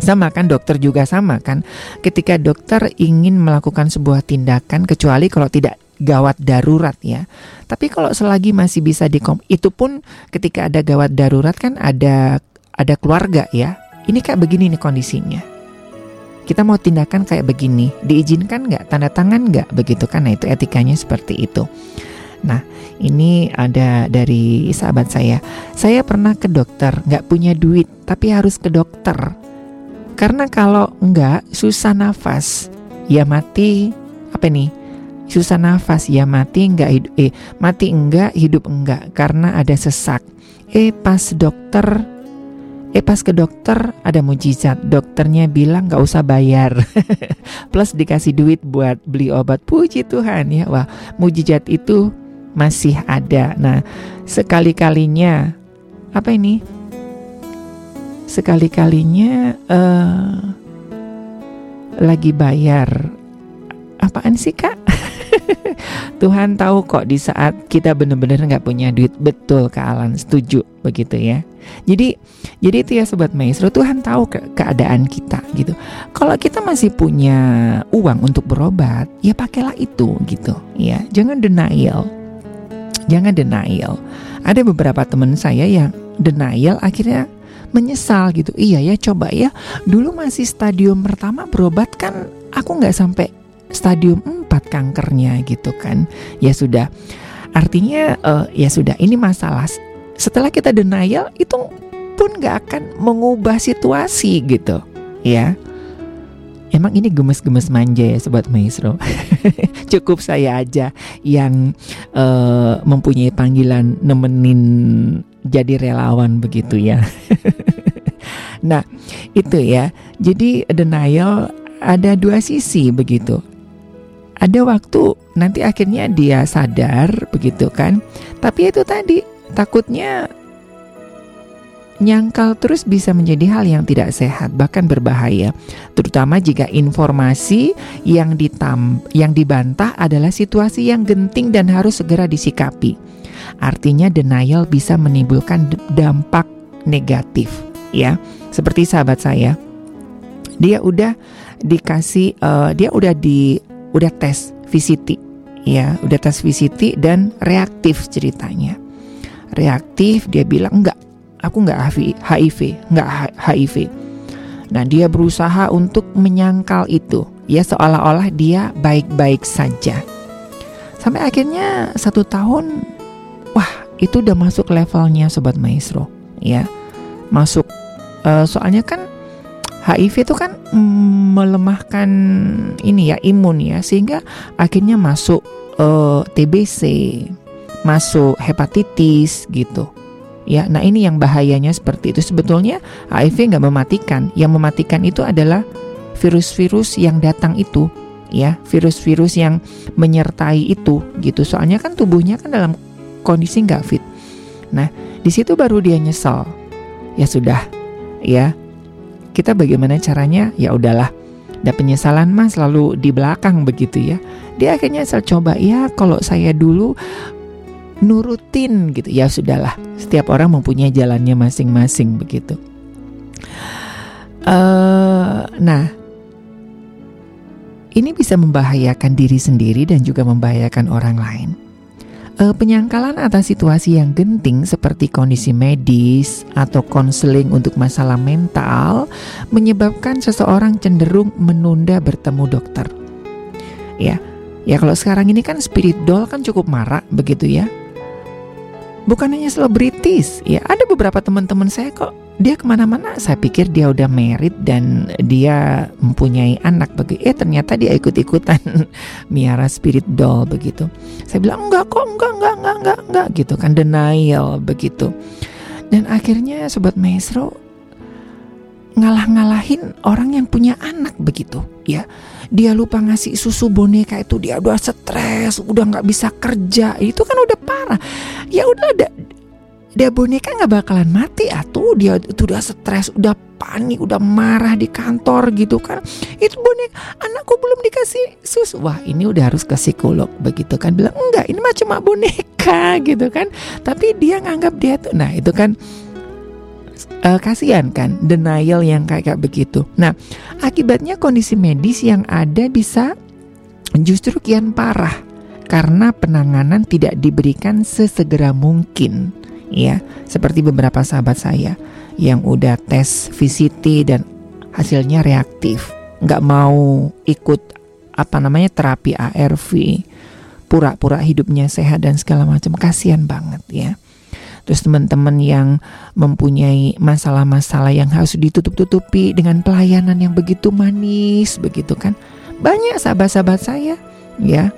Sama kan dokter juga sama kan. Ketika dokter ingin melakukan sebuah tindakan kecuali kalau tidak gawat darurat ya. Tapi kalau selagi masih bisa dikom itu pun ketika ada gawat darurat kan ada ada keluarga ya. Ini kayak begini nih kondisinya. Kita mau tindakan kayak begini, diizinkan nggak, tanda tangan nggak, begitu kan? Nah itu etikanya seperti itu. Nah ini ada dari sahabat saya. Saya pernah ke dokter, nggak punya duit, tapi harus ke dokter. Karena kalau nggak susah nafas, ya mati apa nih? susah nafas ya mati enggak hidup eh mati enggak hidup enggak karena ada sesak. Eh pas dokter eh pas ke dokter ada mujizat. Dokternya bilang nggak usah bayar. Plus dikasih duit buat beli obat. Puji Tuhan ya. Wah mujizat itu masih ada. Nah sekali kalinya apa ini sekali kalinya uh, lagi bayar apaan sih kak Tuhan tahu kok di saat kita benar-benar nggak punya duit betul ke Alan setuju begitu ya. Jadi jadi itu ya sobat maestro Tuhan tahu ke keadaan kita gitu. Kalau kita masih punya uang untuk berobat ya pakailah itu gitu ya. Jangan denial. Jangan denial. Ada beberapa teman saya yang denial akhirnya menyesal gitu. Iya ya coba ya. Dulu masih stadium pertama berobat kan aku nggak sampai stadium 4 cepat kankernya gitu kan. Ya sudah. Artinya eh, ya sudah ini masalah. Setelah kita denial itu pun nggak akan mengubah situasi gitu. Ya. Emang ini gemes-gemes manja ya Sobat Maestro? Cukup saya aja yang eh, mempunyai panggilan nemenin jadi relawan begitu ya Nah itu ya. Jadi denial ada dua sisi begitu. Ada waktu nanti akhirnya dia sadar begitu kan. Tapi itu tadi takutnya nyangkal terus bisa menjadi hal yang tidak sehat bahkan berbahaya. Terutama jika informasi yang ditam yang dibantah adalah situasi yang genting dan harus segera disikapi. Artinya denial bisa menimbulkan dampak negatif ya seperti sahabat saya dia udah dikasih eh, dia udah di udah tes VCT ya udah tes VCT dan reaktif ceritanya reaktif dia bilang enggak aku nggak HIV, nggak H- HIV. Nah dia berusaha untuk menyangkal itu, ya seolah-olah dia baik-baik saja. Sampai akhirnya satu tahun, wah itu udah masuk levelnya sobat maestro, ya masuk. Eh, soalnya kan HIV itu kan mm, melemahkan ini ya imun ya, sehingga akhirnya masuk eh, TBC, masuk hepatitis gitu. Ya, nah ini yang bahayanya seperti itu. Sebetulnya HIV nggak mematikan. Yang mematikan itu adalah virus-virus yang datang itu, ya, virus-virus yang menyertai itu, gitu. Soalnya kan tubuhnya kan dalam kondisi nggak fit. Nah, di situ baru dia nyesel. Ya sudah, ya. Kita bagaimana caranya? Ya udahlah. Dan penyesalan mas selalu di belakang begitu ya. Dia akhirnya saya coba ya kalau saya dulu nurutin gitu ya sudahlah setiap orang mempunyai jalannya masing-masing begitu eh nah ini bisa membahayakan diri sendiri dan juga membahayakan orang lain penyangkalan atas situasi yang genting seperti kondisi medis atau konseling untuk masalah mental menyebabkan seseorang cenderung menunda bertemu dokter. Ya ya kalau sekarang ini kan spirit doll kan cukup marak begitu ya. Bukan hanya selebritis ya ada beberapa teman-teman saya kok dia ke mana-mana. Saya pikir dia udah married dan dia mempunyai anak begitu eh ternyata dia ikut-ikutan miara spirit doll begitu. Saya bilang enggak kok enggak enggak enggak enggak enggak gitu kan. Denial begitu. Dan akhirnya sobat maestro ngalah-ngalahin orang yang punya anak begitu ya. Dia lupa ngasih susu boneka itu dia udah stres udah nggak bisa kerja. Itu kan udah parah. Ya udah ada dia boneka nggak bakalan mati atuh. Dia itu udah stres udah panik udah marah di kantor gitu kan. Itu boneka anakku belum dikasih susu wah ini udah harus ke psikolog begitu kan. Bilang enggak ini mah cuma boneka gitu kan. Tapi dia nganggap dia tuh nah itu kan eh, kasihan kan denial yang kayak begitu. Nah, akibatnya kondisi medis yang ada bisa justru kian parah karena penanganan tidak diberikan sesegera mungkin. Ya, seperti beberapa sahabat saya yang udah tes VCT dan hasilnya reaktif, nggak mau ikut apa namanya terapi ARV, pura-pura hidupnya sehat dan segala macam. Kasihan banget ya. Terus teman-teman yang mempunyai masalah-masalah yang harus ditutup-tutupi dengan pelayanan yang begitu manis, begitu kan? Banyak sahabat-sahabat saya, ya.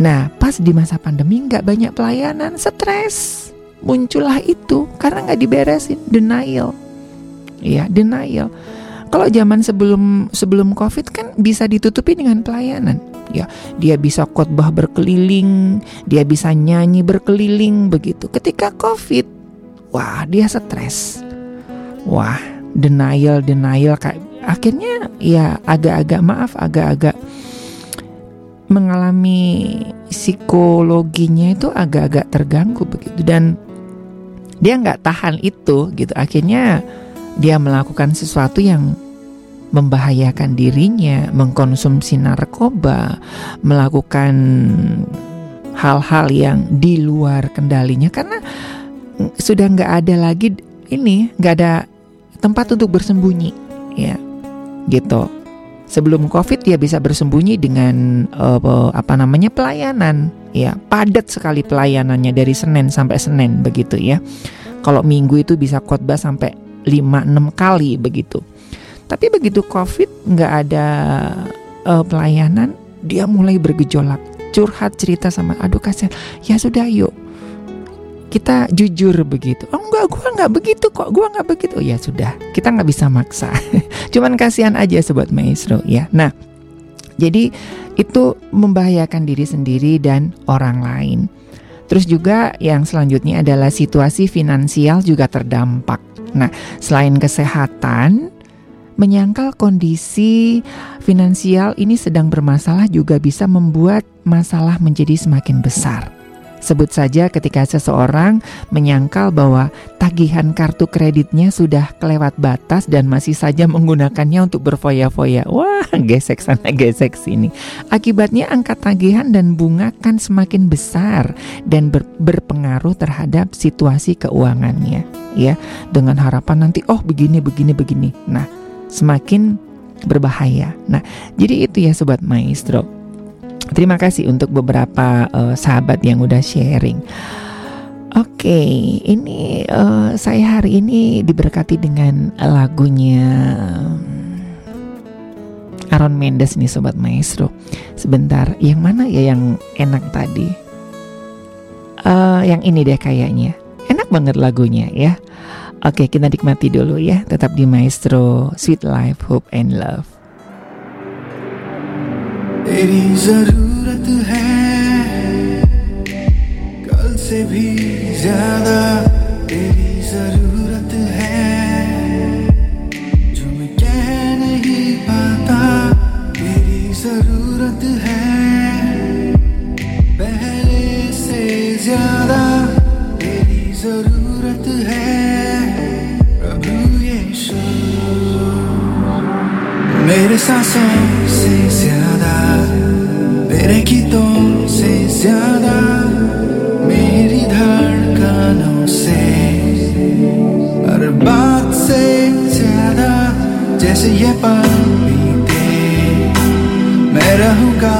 Nah, pas di masa pandemi nggak banyak pelayanan, stres. Muncullah itu karena nggak diberesin, denial. Ya, denial. Kalau zaman sebelum sebelum Covid kan bisa ditutupi dengan pelayanan. Ya, dia bisa khotbah berkeliling, dia bisa nyanyi berkeliling begitu. Ketika Covid, wah dia stres. Wah, denial denial kayak akhirnya ya agak-agak maaf agak-agak mengalami psikologinya itu agak-agak terganggu begitu dan dia nggak tahan itu gitu akhirnya dia melakukan sesuatu yang membahayakan dirinya, mengkonsumsi narkoba, melakukan hal-hal yang di luar kendalinya karena sudah nggak ada lagi ini, nggak ada tempat untuk bersembunyi, ya, gitu. Sebelum Covid dia bisa bersembunyi dengan uh, apa namanya pelayanan, ya padat sekali pelayanannya dari Senin sampai Senin begitu ya. Kalau Minggu itu bisa khotbah sampai 5-6 kali begitu. Tapi begitu Covid nggak ada uh, pelayanan, dia mulai bergejolak, curhat cerita sama aduh kasihan. Ya sudah yuk kita jujur begitu. Oh enggak, gue nggak begitu kok, gue nggak begitu. Oh, ya sudah, kita nggak bisa maksa. Cuman kasihan aja sobat maestro ya. Nah, jadi itu membahayakan diri sendiri dan orang lain. Terus juga yang selanjutnya adalah situasi finansial juga terdampak. Nah, selain kesehatan, menyangkal kondisi finansial ini sedang bermasalah juga bisa membuat masalah menjadi semakin besar. Sebut saja ketika seseorang menyangkal bahwa tagihan kartu kreditnya sudah kelewat batas dan masih saja menggunakannya untuk berfoya-foya. Wah, gesek sana gesek sini. Akibatnya angka tagihan dan bunga kan semakin besar dan ber berpengaruh terhadap situasi keuangannya, ya. Dengan harapan nanti oh begini begini begini. Nah, semakin berbahaya. Nah, jadi itu ya sobat maestro Terima kasih untuk beberapa uh, sahabat yang udah sharing. Oke, okay, ini uh, saya hari ini diberkati dengan lagunya hmm, Aaron Mendes nih sobat maestro. Sebentar, yang mana ya yang enak tadi? Uh, yang ini deh kayaknya. Enak banget lagunya ya. Oke, kita nikmati dulu ya. Tetap di Maestro Sweet Life, Hope and Love. तेरी ज़रूरत है। कल से भी ज़्यादा तेरी ज़रूरत है। जो मैं कह नहीं पाता तेरी ज़रूरत है। पहले से ज़्यादा तेरी ज़रूरत मेरे सांसों से ज़्यादा, मेरे गीतों से ज़्यादा, मेरी धड़कनों से। हर बात से ज़्यादा, जैसे ये पल बीते। मैं रहूँगा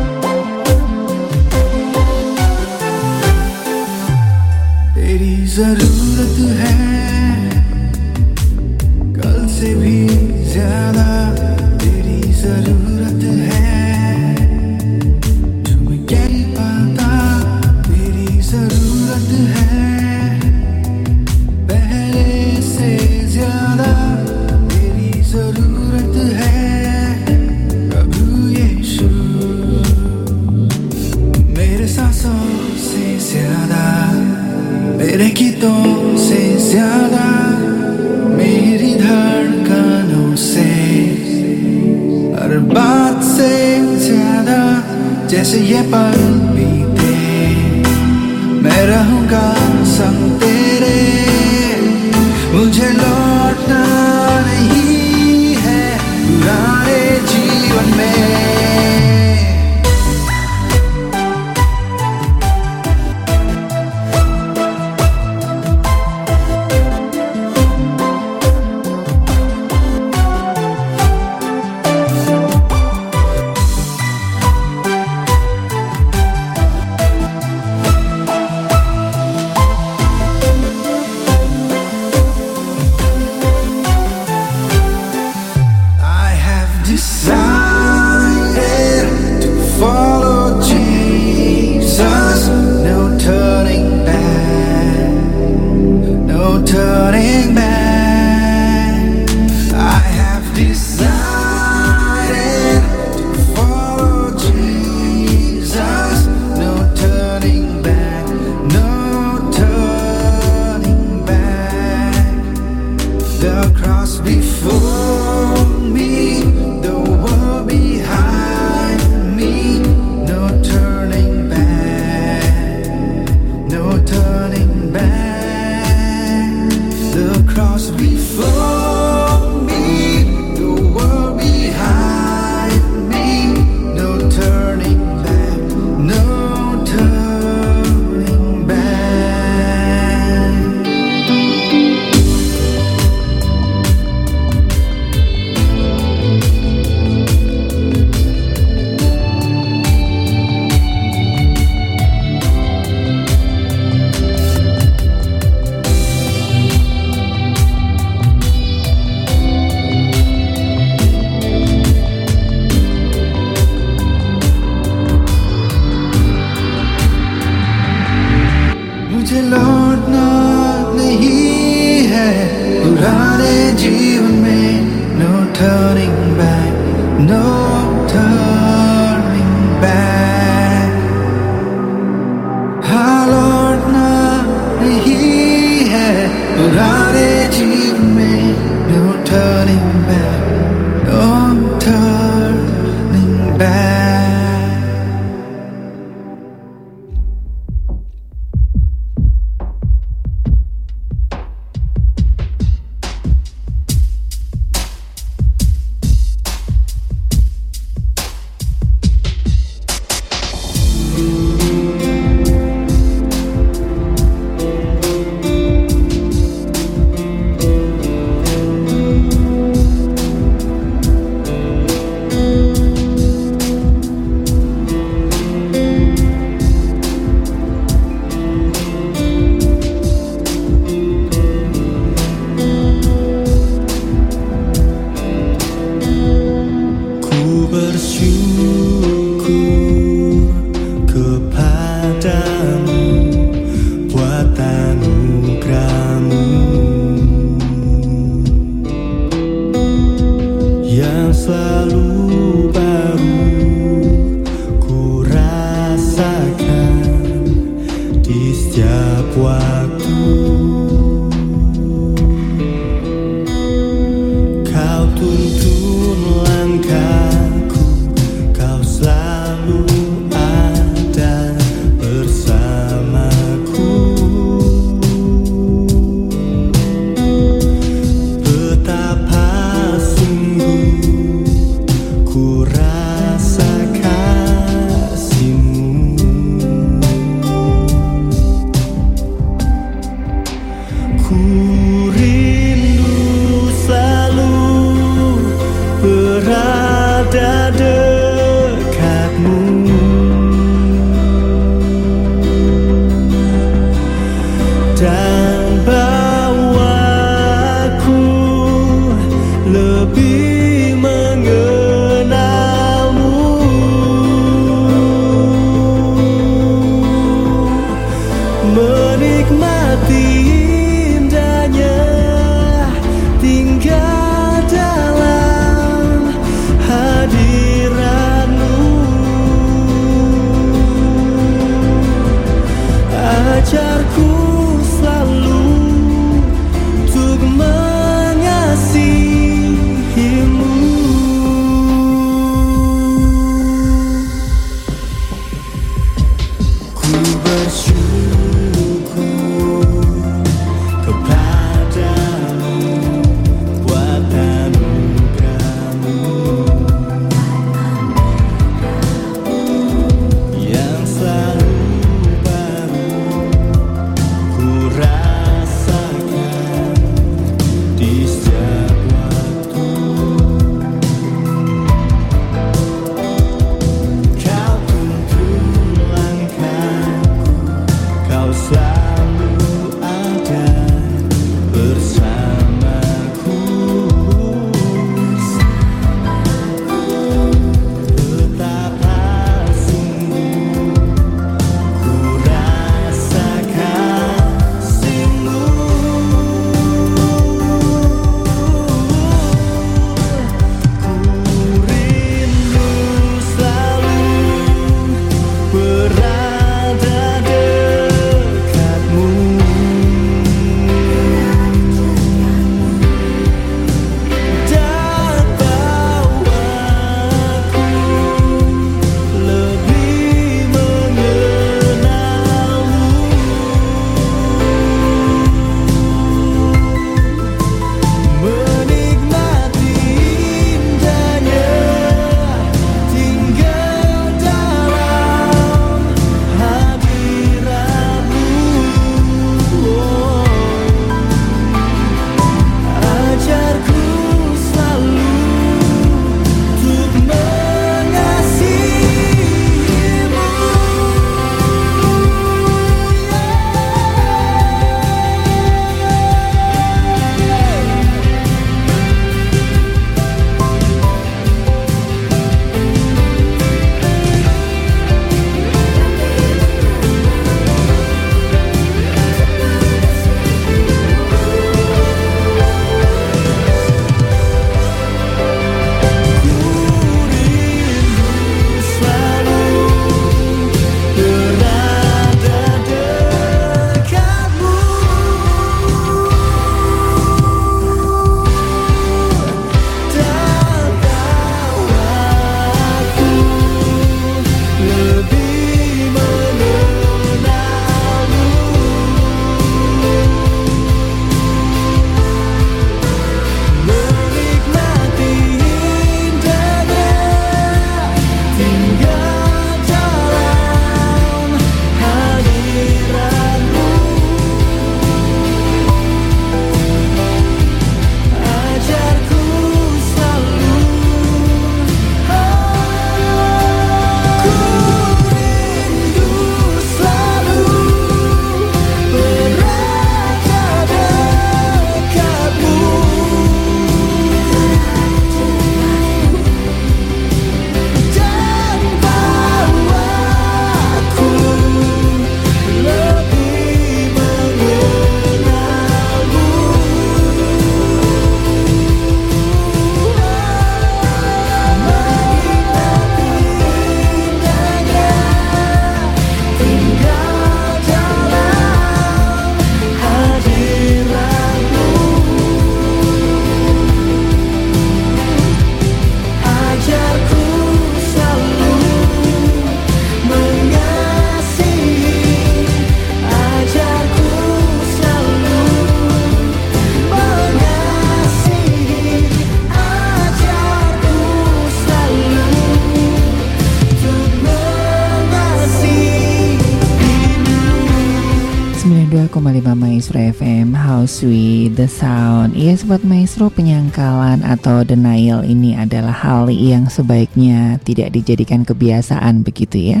Sobat Maestro penyangkalan atau denial ini adalah hal yang sebaiknya tidak dijadikan kebiasaan begitu ya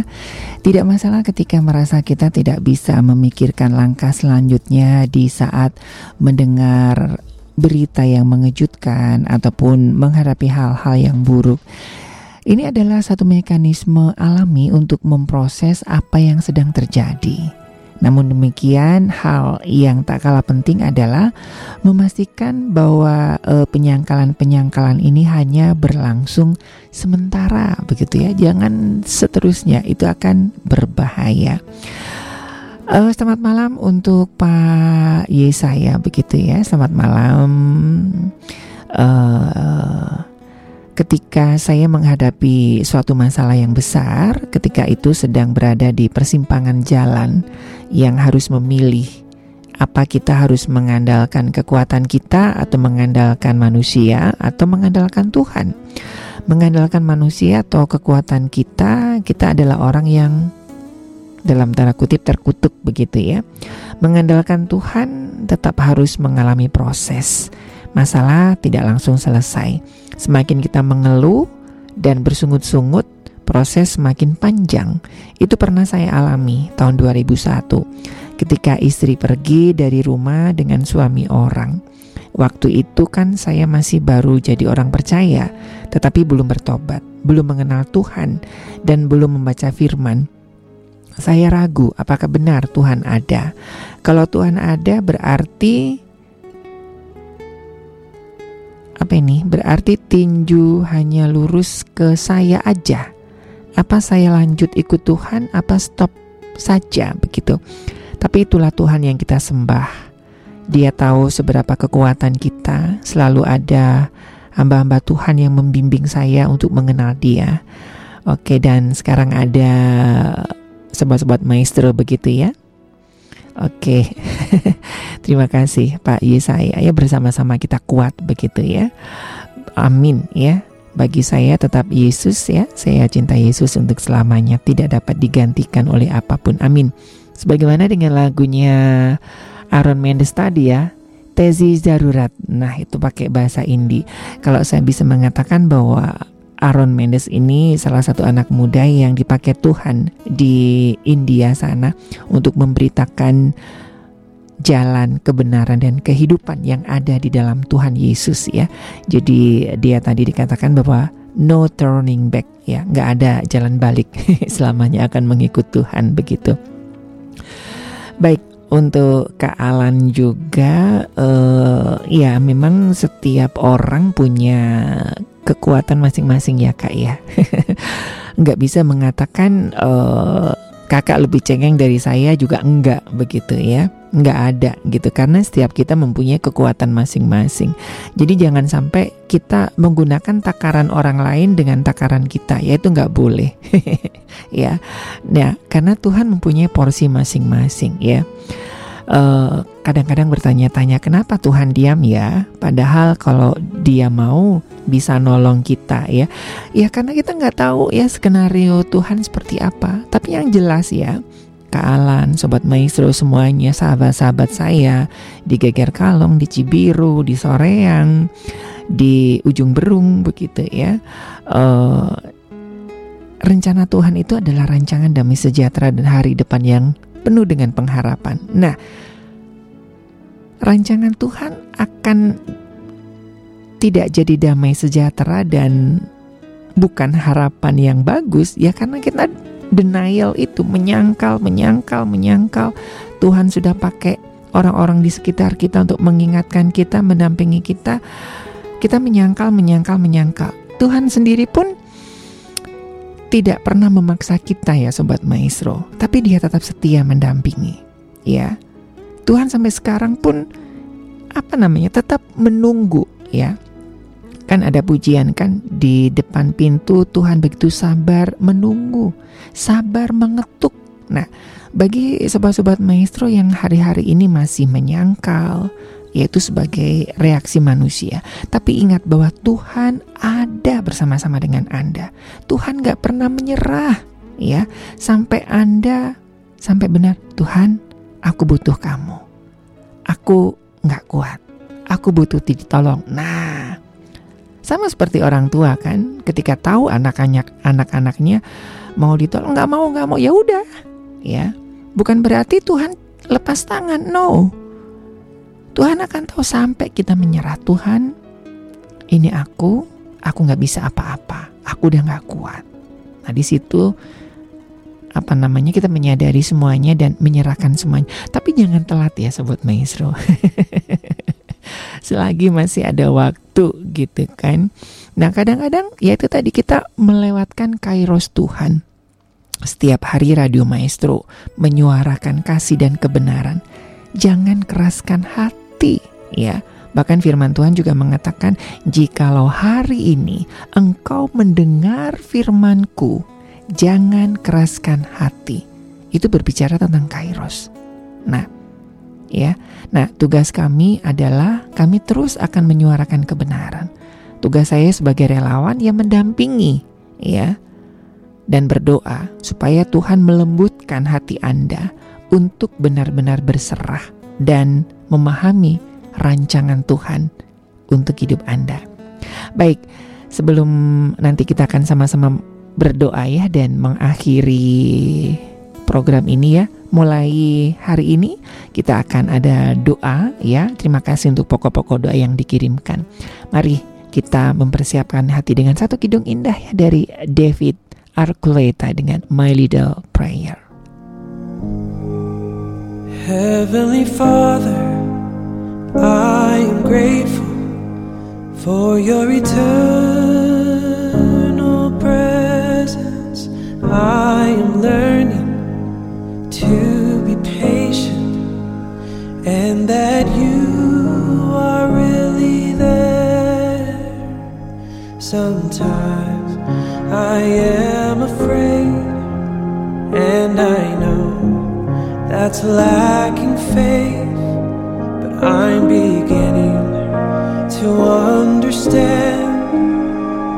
Tidak masalah ketika merasa kita tidak bisa memikirkan langkah selanjutnya di saat mendengar berita yang mengejutkan ataupun menghadapi hal-hal yang buruk ini adalah satu mekanisme alami untuk memproses apa yang sedang terjadi. Namun demikian, hal yang tak kalah penting adalah memastikan bahwa eh, penyangkalan-penyangkalan ini hanya berlangsung sementara, begitu ya. Jangan seterusnya, itu akan berbahaya. Uh, selamat malam untuk Pak Yesaya, begitu ya. Selamat malam. Uh, ketika saya menghadapi suatu masalah yang besar, ketika itu sedang berada di persimpangan jalan yang harus memilih apa kita harus mengandalkan kekuatan kita atau mengandalkan manusia atau mengandalkan Tuhan. Mengandalkan manusia atau kekuatan kita, kita adalah orang yang dalam tanda kutip terkutuk begitu ya. Mengandalkan Tuhan tetap harus mengalami proses. Masalah tidak langsung selesai Semakin kita mengeluh dan bersungut-sungut, proses semakin panjang. Itu pernah saya alami tahun 2001 ketika istri pergi dari rumah dengan suami orang. Waktu itu kan saya masih baru jadi orang percaya, tetapi belum bertobat, belum mengenal Tuhan, dan belum membaca firman. Saya ragu apakah benar Tuhan ada. Kalau Tuhan ada berarti apa ini? Berarti tinju hanya lurus ke saya aja. Apa saya lanjut ikut Tuhan? Apa stop saja begitu? Tapi itulah Tuhan yang kita sembah. Dia tahu seberapa kekuatan kita. Selalu ada hamba-hamba Tuhan yang membimbing saya untuk mengenal Dia. Oke, dan sekarang ada sobat-sobat maestro begitu ya. Oke, terima kasih Pak Yesaya ya bersama-sama kita kuat begitu ya. Amin ya. Bagi saya tetap Yesus ya. Saya cinta Yesus untuk selamanya tidak dapat digantikan oleh apa pun. Amin. Sebagaimana dengan lagunya Aaron Mendes tadi ya. Tezi darurat. Nah, itu pakai bahasa Indi. Kalau saya bisa mengatakan bahwa Aaron Mendes ini salah satu anak muda yang dipakai Tuhan di India sana untuk memberitakan jalan kebenaran dan kehidupan yang ada di dalam Tuhan Yesus ya. Jadi dia tadi dikatakan bahwa no turning back ya, nggak ada jalan balik selamanya akan mengikut Tuhan begitu. Baik, untuk Kak Alan juga uh, ya memang setiap orang punya kekuatan masing-masing ya kak ya nggak bisa mengatakan uh, kakak lebih cengeng dari saya juga enggak begitu ya nggak ada gitu karena setiap kita mempunyai kekuatan masing-masing. Jadi jangan sampai kita menggunakan takaran orang lain dengan takaran kita ya itu nggak boleh. Ya nah karena Tuhan mempunyai porsi masing-masing ya. Eh, kadang-kadang bertanya-tanya kenapa Tuhan diam ya? Padahal kalau dia mau bisa nolong kita ya. Ya karena kita nggak tahu ya skenario Tuhan seperti apa. Tapi yang jelas ya Kak Alan, Sobat Maestro semuanya, sahabat-sahabat saya di Geger Kalong, di Cibiru, di Soreang, di Ujung Berung begitu ya. Uh, rencana Tuhan itu adalah rancangan damai sejahtera dan hari depan yang penuh dengan pengharapan. Nah, rancangan Tuhan akan tidak jadi damai sejahtera dan bukan harapan yang bagus ya karena kita denial itu menyangkal, menyangkal, menyangkal. Tuhan sudah pakai orang-orang di sekitar kita untuk mengingatkan kita, mendampingi kita. Kita menyangkal, menyangkal, menyangkal. Tuhan sendiri pun tidak pernah memaksa kita ya sobat maestro, tapi dia tetap setia mendampingi. Ya. Tuhan sampai sekarang pun apa namanya? tetap menunggu ya. Kan ada pujian kan di depan pintu Tuhan begitu sabar menunggu, sabar mengetuk. Nah, bagi sobat-sobat maestro yang hari-hari ini masih menyangkal, yaitu sebagai reaksi manusia. Tapi ingat bahwa Tuhan ada bersama-sama dengan Anda. Tuhan gak pernah menyerah ya sampai Anda sampai benar Tuhan aku butuh kamu. Aku nggak kuat. Aku butuh ditolong. Nah, sama seperti orang tua kan, ketika tahu anak-anak anak-anaknya mau ditolong nggak mau nggak mau ya udah, ya. Bukan berarti Tuhan lepas tangan, no. Tuhan akan tahu sampai kita menyerah Tuhan. Ini aku, aku nggak bisa apa-apa. Aku udah nggak kuat. Nah di situ apa namanya kita menyadari semuanya dan menyerahkan semuanya. Tapi jangan telat ya sobat maestro. Selagi masih ada waktu gitu kan. Nah kadang-kadang ya itu tadi kita melewatkan kairos Tuhan. Setiap hari Radio Maestro menyuarakan kasih dan kebenaran. Jangan keraskan hati ya. Bahkan firman Tuhan juga mengatakan, "Jikalau hari ini engkau mendengar firmanku, jangan keraskan hati." Itu berbicara tentang kairos. Nah, ya. Nah, tugas kami adalah kami terus akan menyuarakan kebenaran. Tugas saya sebagai relawan yang mendampingi, ya, dan berdoa supaya Tuhan melembutkan hati Anda untuk benar-benar berserah dan memahami rancangan Tuhan untuk hidup Anda. Baik, sebelum nanti kita akan sama-sama berdoa ya dan mengakhiri program ini ya. Mulai hari ini kita akan ada doa ya. Terima kasih untuk pokok-pokok doa yang dikirimkan. Mari kita mempersiapkan hati dengan satu kidung indah ya dari David Archuleta dengan My Little Prayer. Heavenly Father, I am grateful for your eternal presence. I am learning to be patient and that you are really there. Sometimes I am afraid, and I know that's lacking faith. But I'm beginning to understand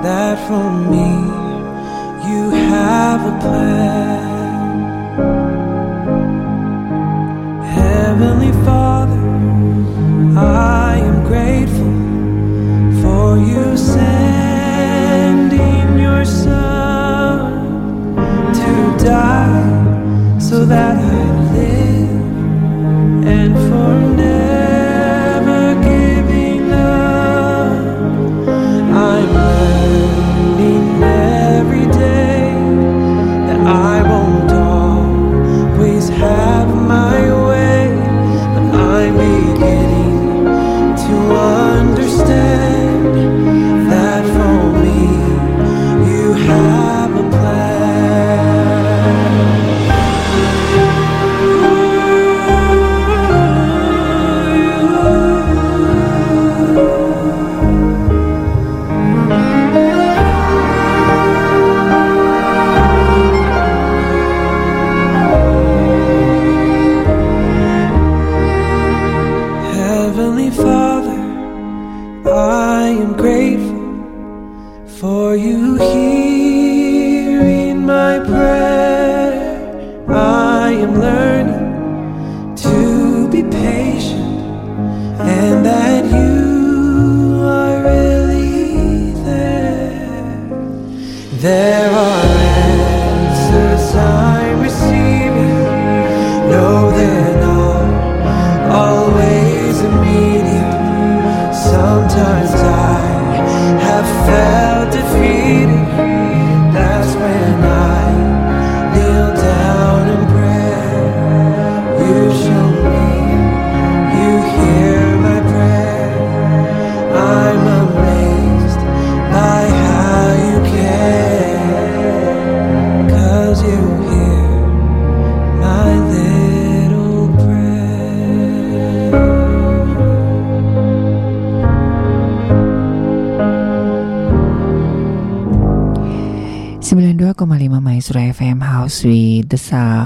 that for me you have a plan.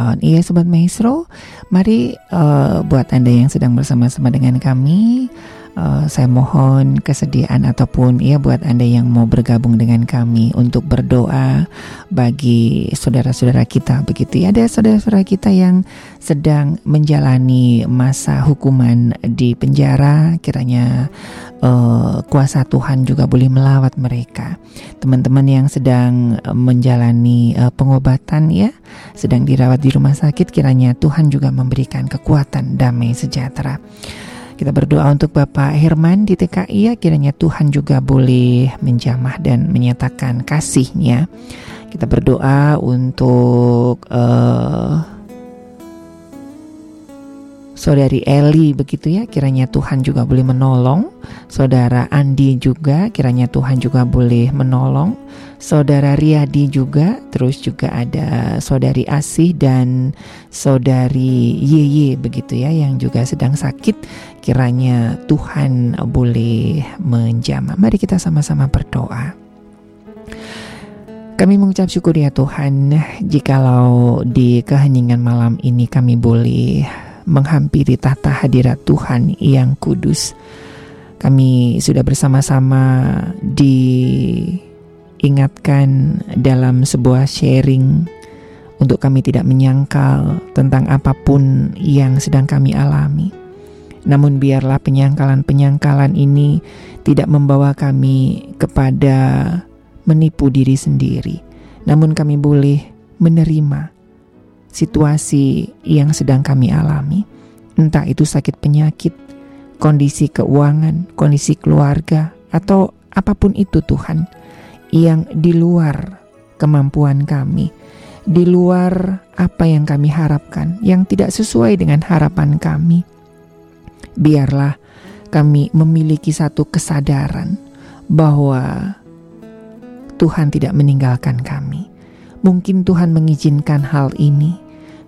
Sound Iya Sobat Maestro Mari eh, buat Anda yang sedang bersama-sama dengan kami eh, saya mohon kesediaan ataupun ya buat Anda yang mau bergabung dengan kami untuk berdoa bagi saudara-saudara kita begitu ya. Ada saudara-saudara kita yang sedang menjalani masa hukuman di penjara, kiranya uh, kuasa Tuhan juga boleh melawat mereka. Teman-teman yang sedang menjalani uh, pengobatan ya, sedang dirawat di rumah sakit, kiranya Tuhan juga memberikan kekuatan damai sejahtera. Kita berdoa untuk Bapak Herman di TKI ya kiranya Tuhan juga boleh menjamah dan menyatakan kasihnya. Kita berdoa untuk uh, Saudari Eli begitu ya kiranya Tuhan juga boleh menolong. Saudara Andi juga kiranya Tuhan juga boleh menolong. Saudara Riyadi juga Terus juga ada Saudari Asih dan Saudari Yeye begitu ya Yang juga sedang sakit. Kiranya Tuhan boleh menjamah. Mari kita sama-sama berdoa. Kami mengucap syukur ya Tuhan, jikalau di keheningan malam ini kami boleh menghampiri tahta hadirat Tuhan yang kudus. Kami sudah bersama-sama diingatkan dalam sebuah sharing untuk kami tidak menyangkal tentang apa pun yang sedang kami alami. Namun biarlah penyangkalan-penyangkalan ini tidak membawa kami kepada menipu diri sendiri. Namun kami boleh menerima situasi yang sedang kami alami, entah itu sakit penyakit, kondisi keuangan, kondisi keluarga, atau apa pun itu Tuhan yang di luar kemampuan kami, di luar apa yang kami harapkan, yang tidak sesuai dengan harapan kami. Biarlah kami memiliki satu kesadaran bahwa Tuhan tidak meninggalkan kami Mungkin Tuhan mengizinkan hal ini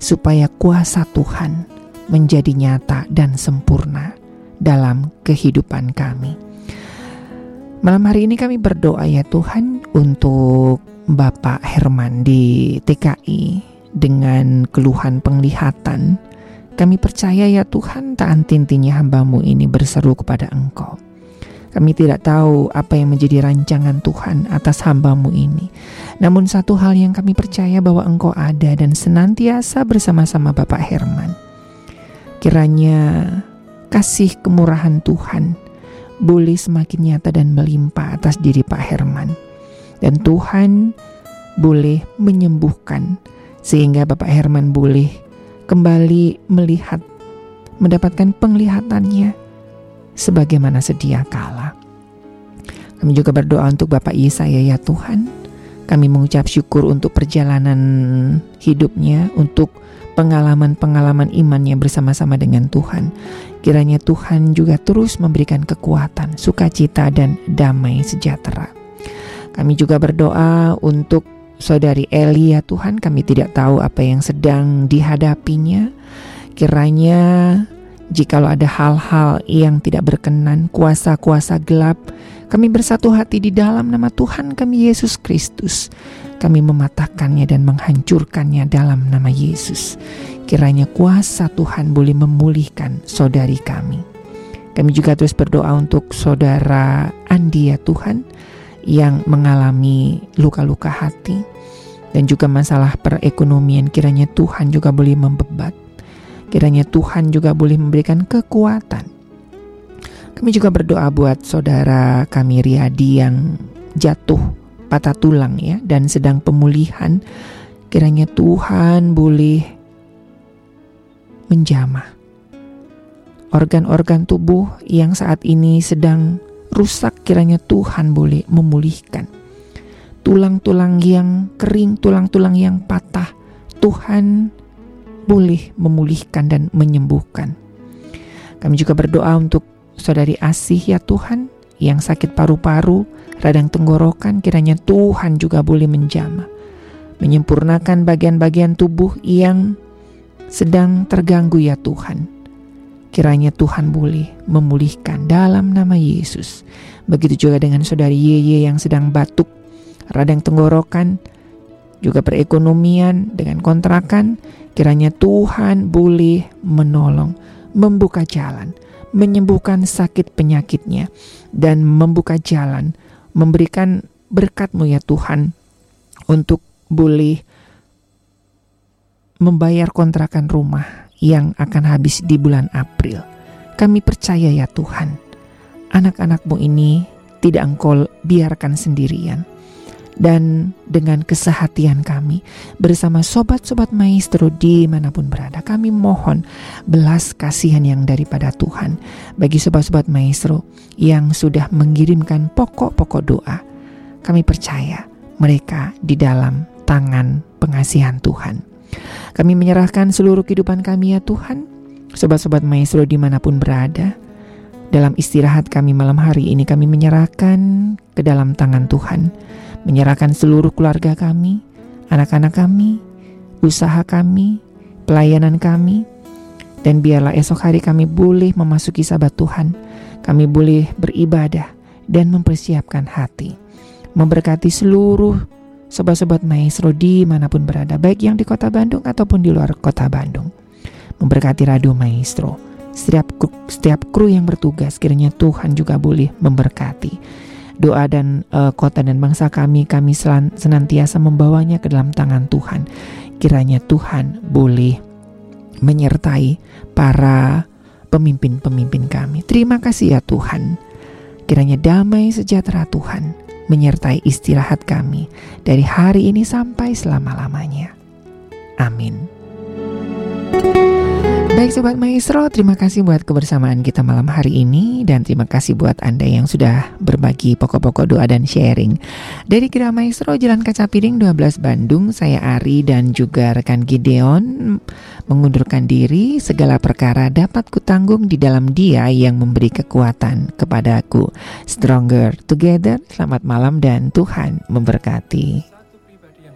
supaya kuasa Tuhan menjadi nyata dan sempurna dalam kehidupan kami. Malam hari ini kami berdoa ya Tuhan untuk Bapak Herman di TKI dengan keluhan penglihatan. Kami percaya ya Tuhan tak antintinya hambamu ini berseru kepada Engkau kami tidak tahu apa yang menjadi rancangan Tuhan atas hambamu ini. Namun satu hal yang kami percaya bahwa engkau ada dan senantiasa bersama-sama Bapak Herman. Kiranya kasih kemurahan Tuhan boleh semakin nyata dan melimpah atas diri Pak Herman. Dan Tuhan boleh menyembuhkan sehingga Bapak Herman boleh kembali melihat, mendapatkan penglihatannya sebagaimana sedia kala. Kami juga berdoa untuk Bapak Yesaya ya Tuhan. Kami mengucap syukur untuk perjalanan hidupnya, untuk pengalaman-pengalaman imannya bersama-sama dengan Tuhan. Kiranya Tuhan juga terus memberikan kekuatan, sukacita, dan damai sejahtera. Kami juga berdoa untuk saudari Eli ya Tuhan, kami tidak tahu apa yang sedang dihadapinya. Kiranya Jikalau ada hal-hal yang tidak berkenan, kuasa-kuasa gelap, kami bersatu hati di dalam nama Tuhan kami Yesus Kristus. Kami mematahkannya dan menghancurkannya dalam nama Yesus. Kiranya kuasa Tuhan boleh memulihkan saudari kami. Kami juga terus berdoa untuk saudara Andi ya Tuhan yang mengalami luka-luka hati dan juga masalah perekonomian kiranya Tuhan juga boleh membebat Kiranya Tuhan juga boleh memberikan kekuatan. Kami juga berdoa buat saudara kami Riyadi yang jatuh patah tulang ya dan sedang pemulihan. Kiranya Tuhan boleh menjamah organ-organ tubuh yang saat ini sedang rusak kiranya Tuhan boleh memulihkan. Tulang-tulang yang kering, tulang-tulang yang patah, Tuhan boleh memulihkan dan menyembuhkan. Kami juga berdoa untuk saudari Asih ya Tuhan yang sakit paru-paru, radang tenggorokan, kiranya Tuhan juga boleh menjamah. Menyempurnakan bagian-bagian tubuh yang sedang terganggu ya Tuhan. Kiranya Tuhan boleh memulihkan dalam nama Yesus. Begitu juga dengan saudari Yeye yang sedang batuk, radang tenggorokan, juga perekonomian dengan kontrakan, kiranya Tuhan boleh menolong, membuka jalan, menyembuhkan sakit penyakitnya, dan membuka jalan, memberikan berkat-Mu ya Tuhan, untuk boleh membayar kontrakan rumah yang akan habis di bulan April. Kami percaya ya Tuhan, anak-anak-Mu ini tidak Engkau biarkan sendirian dan dengan kesehatian kami bersama sobat-sobat maestro di mana pun berada kami mohon belas kasihan yang daripada Tuhan bagi sobat-sobat maestro yang sudah mengirimkan pokok-pokok doa. Kami percaya mereka di dalam tangan pengasihan Tuhan. Kami menyerahkan seluruh kehidupan kami ya Tuhan sobat-sobat maestro di mana pun berada. Dalam istirahat kami malam hari ini kami menyerahkan ke dalam tangan Tuhan menyerahkan seluruh keluarga kami, anak-anak kami, usaha kami, pelayanan kami, dan biarlah esok hari kami boleh memasuki sabat Tuhan, kami boleh beribadah dan mempersiapkan hati, memberkati seluruh sobat-sobat maestro mana pun berada, baik yang di kota Bandung ataupun di luar kota Bandung. Memberkati Radio Maestro, setiap setiap kru yang bertugas kiranya Tuhan juga boleh memberkati doa dan uh, kota dan bangsa kami, kami senantiasa membawanya ke dalam tangan Tuhan. Kiranya Tuhan boleh menyertai para pemimpin-pemimpin kami. Terima kasih ya Tuhan. Kiranya damai sejahtera Tuhan menyertai istirahat kami dari hari ini sampai selama-lamanya. Amin. Baik Sobat Maestro, terima kasih buat kebersamaan kita malam hari ini dan terima kasih buat Anda yang sudah berbagi pokok-pokok doa dan sharing. Dari Kira Maestro Jalan Kaca Piring 12 Bandung, saya Ari dan juga rekan Gideon mengundurkan diri segala perkara dapat kutanggung di dalam dia yang memberi kekuatan kepadaku. Stronger together, selamat malam dan Tuhan memberkati.